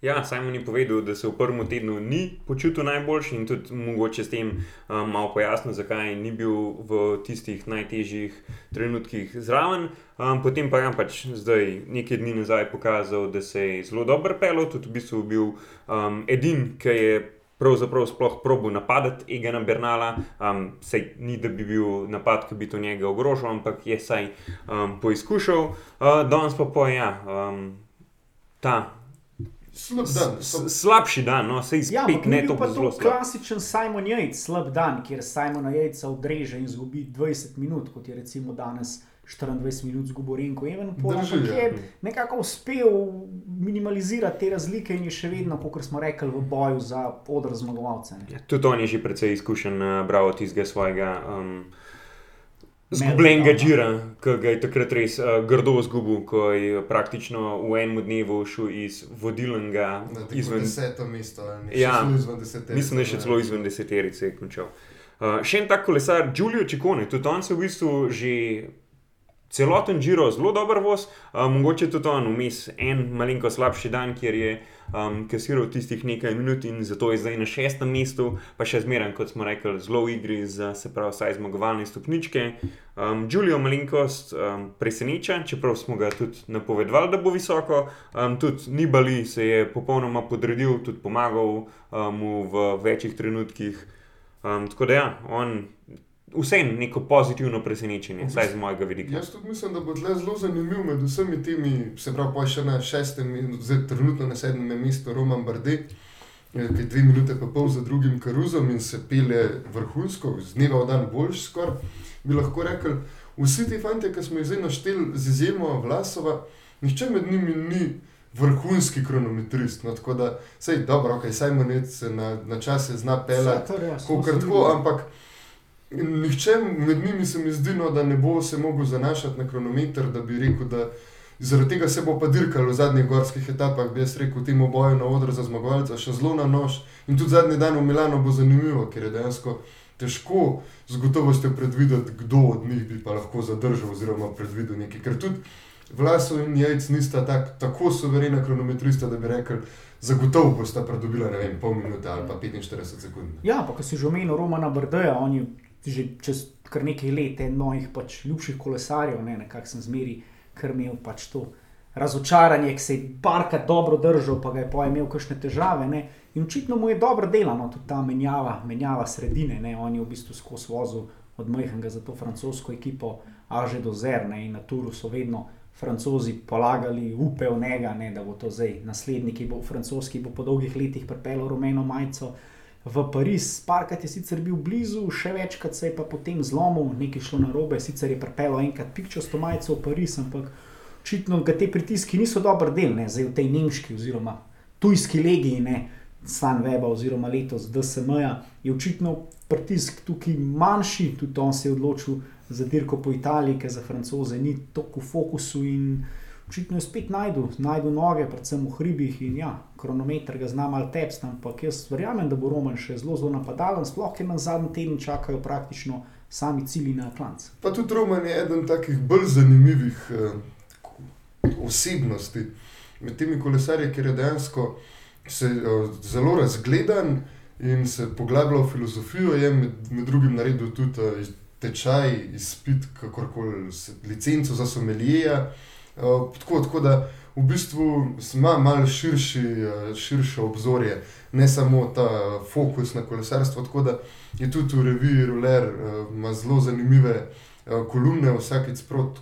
Ja, Simon je povedal, da se v prvem tednu ni počutil najboljši in tudi mogoče s tem um, malo pojasnil, zakaj ni bil v tistih najtežjih trenutkih zraven. Um, potem pa je pač zdaj nekaj dni nazaj pokazal, da se je zelo dobro pelil, tudi v bistvu bil um, edin, ki je. Pravzaprav sploh probil napadati Egana Bernala, um, sej ni da bi bil napad, ki bi to njega ogrožal, ampak je saj um, poizkušal. Uh, danes pa pa ja, um, ta Slab dan, slab, Slabši dan, no, se Ja, izpek, ampak ne to pa zelo to klasičen Simon Jejc, slab dan, kjer Simona Jejca odreže in izgubi 20 minut, kot je recimo danes 24 minut zgubo Renko Evenpol, Drži, ampak ja. je nekako uspel minimalizirati te razlike in je še vedno, kot smo rekli, v boju za odr zmagovalce. Ja, Tudi on je že precej izkušen, uh, bravo tistega svojega. Um. Zgubljenega džira, ki ga je takrat res uh, grdo izgubil, ko je praktično v enem dnevu šel iz vodilnega izven deseto mesto. ali ne, Ja. izven deseterice, Mislim, da je še celo izven deseterice končal. Uh, še en tak kolesar, Giulio Ciccone, tudi on se v bistvu že celoten žiro zelo dober voz, uh, mogoče tudi on vmes en malenko slabši dan, kjer je um, kasiral tistih nekaj minut in zato je zdaj na šestem mestu, pa še zmeraj, kot smo rekli, zelo v igri za se pravi vsaj zmagovalne stopničke. Um, Giulio malenkost um, preseneča, čeprav smo ga tudi napovedovali, da bo visoko. Um, tudi Nibali se je popolnoma podredil, tudi pomagal um, mu v večjih trenutkih. Um, tako da ja, on vseeno neko pozitivno presenečenje, vsaj z mojega vidika. Jaz tudi mislim, da bo tle zelo zanimiv med vsemi temi, se pravi, pa še na šestem, in zdaj trenutno na sedmem mestu Roman Bardet, eh, ki je dve minute pa pol za drugim karuzom in se pele vrhunsko, z dneva v dan boljš skoraj, bi lahko rekel. Vsi ti fanti, ki smo jih zdaj našteli z izjemo Vlasova, nihče med njimi ni vrhunski kronometrist. No, tako da, sej dobro, ok, Simonec se na, na čase zna pelati. Se tako, videli. ampak nihče med njimi se mi zdi, no, da ne bo se mogel zanašati na kronometer, da bi rekel, da zaradi tega se bo pa dirkalo v zadnjih gorskih etapah, bi jaz rekel, temu boju na odru za zmagovalca še zelo na nož. In tudi zadnji dan v Milano bo zanimivo, ker je dejansko težko z gotovostjo predvideti, kdo od njih bi pa lahko zadržal oziroma predvidel nekaj. Ker tudi Vlasov in Jajc nista tak, tako suverena kronometrista, da bi rekel, zagotovo bosta pridobila, ne vem, pol minute ali pa 45 sekund. Ja, pa ko si že omenil Romana Brdeja, on je že čez kar nekaj let en mojih pač ljubših kolesarjev, ne, nekako sem zmeri, ker imel pač to razočaranje, ki se je parkrat dobro držal, pa ga je pa imel kakšne težave. Ne. In očitno mu je dobro delano, tudi ta menjava, menjava sredine. Ne. On je v bistvu skozi vozil od majhnega za to francosko ekipo, a že do zerne in na Turu so vedno. Francozi polagali upe v njega, ne, da bo to zdaj naslednji, ki bo francoski, bo po dolgih letih pripeljal rumeno majico v Pariz. Parkrat je sicer bil blizu, še večkrat se je pa potem zlomil, nekaj šlo na robe, sicer je pripeljal enkrat pikčasto majico v Pariz, ampak očitno ga te pritiski niso dobro del, ne, zdaj v tej nemški oziroma tujski legiji, ne, Stan Weba oziroma letos DSM-ja, je očitno pritisk tukaj manjši, tudi on se je odločil za dirko po Italiji, ker za francoze ni toliko v fokusu in očitno je spet najdu, najdu noge, predvsem v hribih in ja, kronometer ga znam ali tepst, ampak jaz verjamem, da bo Roman še zelo, zelo napadalen, sploh ker nas zadnji teden čakajo praktično sami cilji na Atlantu. Pa tudi Roman je eden takih bolj zanimivih eh, osebnosti med temi kolesarji, ker je dejansko se, uh, zelo razgledan in se poglablja v filozofijo. Je med, med drugim naredil tudi uh, tečaj, izpit, kakorkoli, licenco za somelija. Uh, tako, tako da v bistvu ima malo širši, uh, širše obzorje, ne samo ta fokus na kolesarstvo. Tako da je tudi v reviji Ruler, ima zelo zanimive kolumne, vsakeč sprot.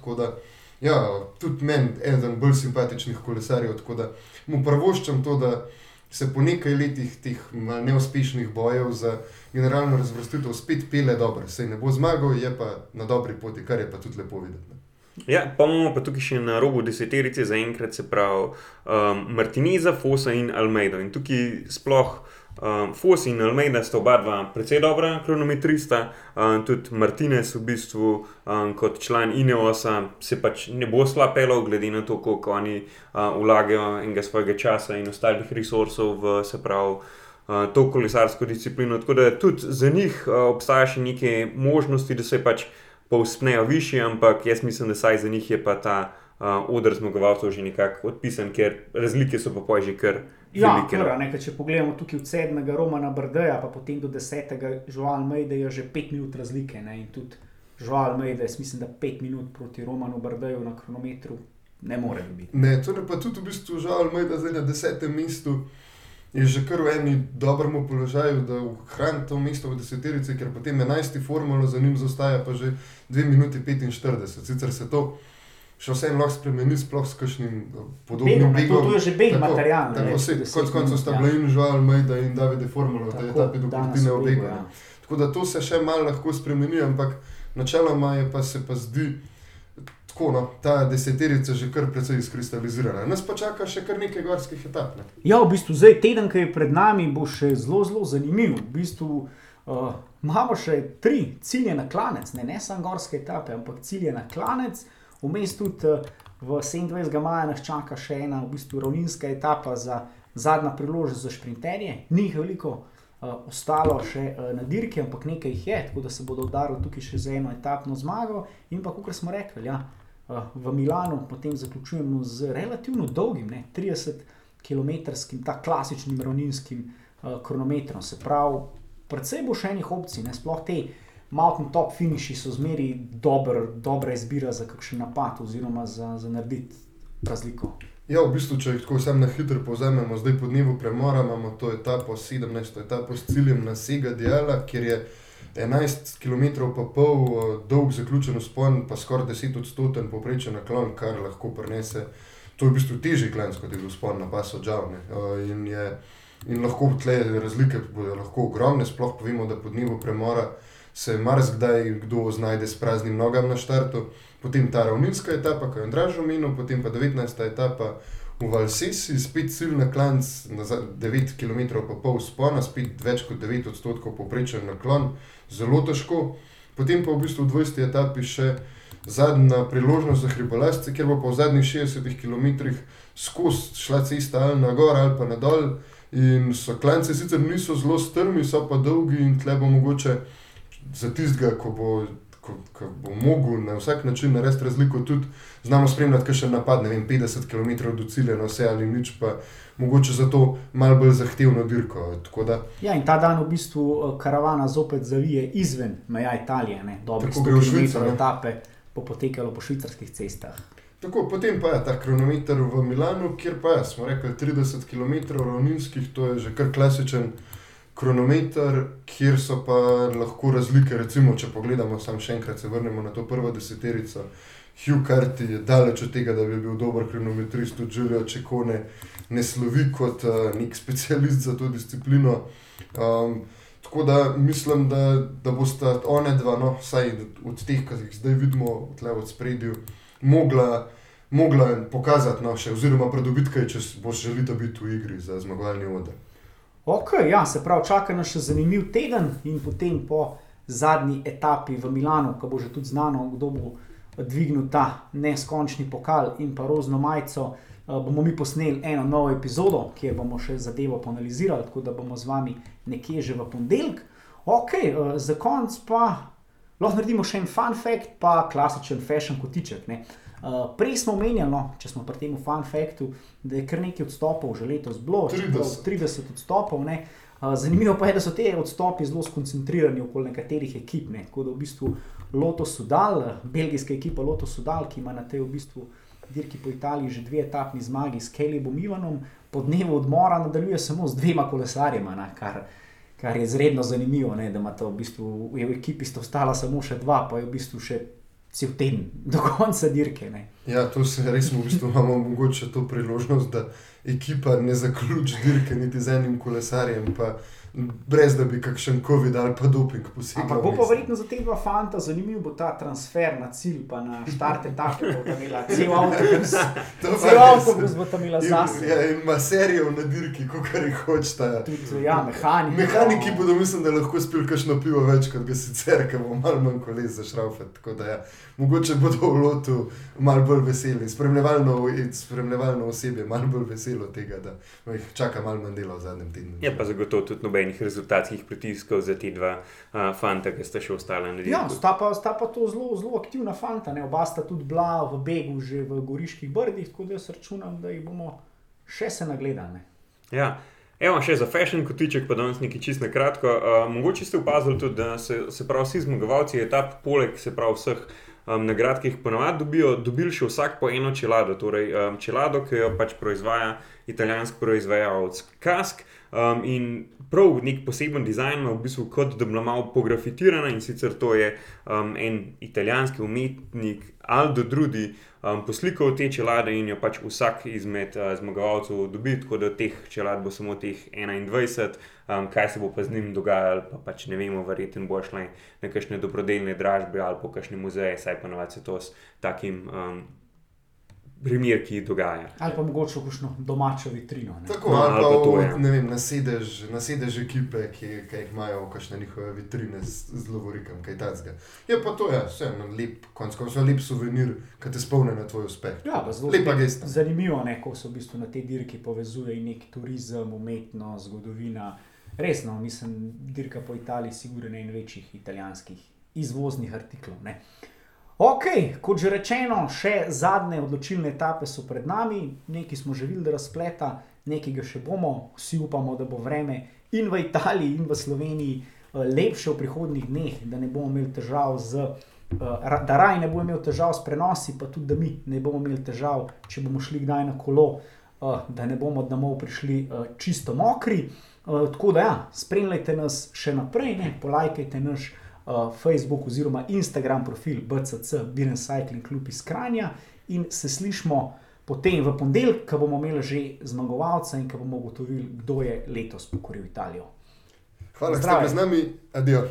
Ja, tudi meni eden bolj simpatičnih kolesarjev, tako da mu prvoščam to, da se po nekaj letih teh neuspešnih bojev za generalno razvrstitev spet pele dobro. Se ne bo zmagal, je pa na dobri poti, kar je pa tudi lepo videti. Ja, pa imamo pa tukaj še na robu deseterice, zaenkrat se pravi um, Martiniza, Fosa in Almeida. In tukaj sploh. Um, Fos in Almeida sta oba dva precej dobra kronometrista, um, tudi Martinez v bistvu um, kot član Ineosa se pač ne bo slabo pelal, glede na to, koliko oni uh, vlagajo enega svojega časa in ostalih resursov v se pravi uh, to kolesarsko disciplino. Tako da tudi za njih uh, obstaja še neke možnosti, da se pač povspnejo više, ampak jaz mislim, da saj za njih je pa ta uh, odr zmagovalcev že nekako odpisan, ker razlike so pa poj že kar. Ja, kar, nekaj, če pogledamo tukaj od sedmega Romana Brdeja, pa potem do desetega Žual Mejde, je že pet minut razlike. Ne? In tudi Žual Mejde, jaz mislim, da pet minut proti Romanu Brdeju na kronometru ne more biti. Ne, to je pa tudi v bistvu Žual Mejde zdaj na desetem mestu. Je že kar v eni dobrem položaju, da ohrani to mesto v deseterici, ker potem 11. formulo za njim zostaja pa že 2 minuti 45. Sicer se to še vseeno lahko spremeni, sploh s kakšnim eh, podobnim begom. To, to je že beg material. Tako se, konc koncev sta ja. bila in Žual Mejda in Davide Formulo, da je ta pedokrutine obega. Ja. Tako da to se še malo lahko spremeni, ampak načeloma je pa se pa zdi, tako no, ta deseterica že kar precej izkristalizirana. Nas pa čaka še kar nekaj gorskih etap. Ne? Ja, v bistvu zdaj teden, ki je pred nami, bo še zelo, zelo zanimiv. V bistvu uh, imamo še tri cilje na klanec, ne, ne samo gorske etape, ampak cilje na klanec. Vmes tudi eh, v 27. maja nas čaka še ena v bistvu ravninska etapa za zadnja priložnost za šprinterje. Ni jih veliko uh, ostalo še uh, na dirki, ampak nekaj jih je, tako da se bodo udarili tukaj še za eno etapno zmago. In pa, kot smo rekli, ja, uh, v Milano potem zaključujemo z relativno dolgim, ne, 30 km, ta klasičnim ravninskim uh, kronometrom. Se pravi, predvsej bo še enih opcij, ne sploh te. Mountain top finiši so zmeri dober, dobra izbira za kakšen napad, oziroma za, za narediti razliko. Ja, v bistvu, če tako vsem na hitro povzamemo, zdaj po dnevu premora imamo to etapo, 17. etapo s ciljem na Sega Diala, kjer je 11 km pa pol eh, dolg zaključen spon, pa skoraj 10 odstoten poprečen naklon, kar lahko prenese. To je v bistvu težji klanc, kot je bil spon na pasu Džavne. Eh, in, in lahko tle razlike bodo lahko ogromne, sploh povemo, da po dnevu premora se marsikdaj kdo znajde s praznim nogam na štartu, potem ta ravninska etapa, ki jo je Andraž omenil, potem pa 19. etapa v Valsesi, spet cilj na klanc, na 9 km pa pol spona, spet več kot 9 odstotkov poprečen naklon, zelo težko. Potem pa v bistvu v 20. etapi še zadnja priložnost za hribolasce, ker bo pa v zadnjih 60 km skozi šla cesta ali na gor ali pa na dol. In so klance sicer niso zelo strmi, so pa dolgi in tle bo mogoče za tistega, ko bo, ko, ko bo mogel na vsak način narediti razliko, tudi znamo spremljati, kaj še napad, ne vem, 50 km do cilja, na vse ali nič, pa mogoče za to malo bolj zahtevno dirko. Da, ja, in ta dan v bistvu eh, karavana zopet zavije izven meja Italije, dobro, tako gre v Švico. Etape bo potekalo po švicarskih cestah. Tako, potem pa je ta kronometer v Milanu, kjer pa je, smo rekli, 30 km ravninskih, to je že kar klasičen kronometer, kjer so pa lahko razlike. Recimo, če pogledamo, samo še enkrat se vrnemo na to prvo deseterico. Hugh Carty je daleč od tega, da bi bil dober kronometrist, tudi Julio Čekone ne slovi kot uh, nek specialist za to disciplino. Um, tako da mislim, da, da bosta one dva, no, vsaj od teh, ki jih zdaj vidimo tle od spredju, mogla. Mogla pokazati, no, še, oziroma, pridobiti kaj, če boš želite biti v igri za zmagovalni odr. Ok, ja, se pravi, čaka nas še zanimiv teden in potem po zadnji etapi v Milanu, ko bo že tudi znano, kdo bo dvignil ta neskončni pokal in pa rozno majico, eh, bomo mi posneli eno novo epizodo, kjer bomo še zadevo analizirali, tako da bomo z vami nekje že v ponedeljek. Ok, eh, za konec pa lahko naredimo še en fun fact, pa klasičen fashion kotiček. Ne? Uh, prej smo omenjali, no, če smo pri tem fun faktu, da je kar nekaj odstopov že letos bilo, 30. 30 odstopov. Ne. Uh, zanimivo pa je, da so te odstopi zelo skoncentrirani okoli nekaterih ekip. Ne. Tako da v bistvu Lotus Sudal, belgijska ekipa Lotus Sudal, ki ima na tej v bistvu dirki po Italiji že dve etapni zmagi s Kelebom Ivanom, po dnevu odmora nadaljuje samo z dvema kolesarjema, na, kar, kar je izredno zanimivo, ne, da ima to v bistvu v ekipi sta ostala samo še dva, pa je v bistvu še cel teden [laughs] do konca dirke. Ne. Ja, to se res v bistvu imamo mogoče to priložnost, da ekipa ne zaključi dirke niti z enim kolesarjem, pa brez da bi kakšen COVID ali pa doping posegel. Ampak bo pa verjetno za te dva fanta zanimiv bo ta transfer na cilj, pa na štarte tako, da bo imela cel avtobus. [laughs] Cel avtobus bo tam imela zase. Ja, in ima serijo na dirki, kot kar jih hočeta. Tudi, ja, mehaniki. Mehaniki bodo, mislim, da lahko spili kakšno pivo več, kot ga sicer, ker bo malo manj koles za šraufet. Tako da ja, mogoče bodo v lotu malo bolj veseli, spremljevalno, spremljevalno osebje malo bolj veselo tega, da jih čaka malo manj dela v zadnjem tednu. Je pa zagotovo tudi nobenih rezultatskih pritiskov za te dva uh, fanta, ki sta še ostala na Ja, dirki. sta pa, sta pa to zelo, zelo aktivna fanta. Ne? Oba sta tudi bila v begu že v Goriških brdih, tako da jaz računam, da jih bomo še se nagledali. Ja. Evo, še za fashion kotiček, pa danes nekaj čist na kratko. Uh, mogoče ste opazili tudi, da se, se pravi vsi zmagovalci etap, poleg se pravi vseh um, nagrad, ki jih ponovadi dobijo, dobili še vsak po eno čelado. Torej, um, čelado, ki jo pač proizvaja italijanski proizvajalec Kask. Um, in prav nek poseben dizajn v bistvu kot da bi bila malo pografitirana in sicer to je um, en italijanski umetnik Aldo Drudi um, poslikal te čelade in jo pač vsak izmed uh, zmagovalcev dobi, tako da teh čelad bo samo teh 21, um, kaj se bo pa z njim dogajalo, pa pač ne vemo, verjetno bo šla na kakšne dobrodelne dražbe ali po kakšne muzeje, saj pa navadi se to s takim um, primerki dogaja. Ali pa mogoče kakšno domačo vitrino. Ne? Tako, No, ali ali pa, pa to, ja. ne vem, na sedež, na sedež ekipe, ki, ki jih imajo kakšne njihove vitrine z, z lovorikom, kaj takega. Je pa to, ja, vse en lep, konc koncev lep suvenir, ki te spomne na tvoj uspeh. Ja, pa zelo Lepa gesta. Zanimivo je, ko se v bistvu na tej dirki povezuje nek turizem, umetnost, zgodovina. Resno, mislim, dirka po Italiji je sigurno en večjih italijanskih izvoznih artiklov. Ne. Ok, kot že rečeno, še zadnje odločilne etape so pred nami, nekaj smo že videli razpleta, nekaj ga še bomo, vsi upamo, da bo vreme in v Italiji, in v Sloveniji eh, lepše v prihodnjih dneh, da ne bomo imeli težav z Uh, da raj ne bo imel težav s prenosi, pa tudi da mi ne bomo imeli težav, če bomo šli kdaj na kolo, uh, da ne bomo domov prišli čisto mokri. Tako da, ja, spremljajte nas še naprej, ne, polajkajte naš Facebook oziroma Instagram profil BCC, Biren Cycling Club iz Kranja in se slišmo potem v ponedeljek, ko bomo imeli že zmagovalca in ko bomo ugotovili, kdo je letos pokoril Italijo. Hvala, da ste z nami, adijo.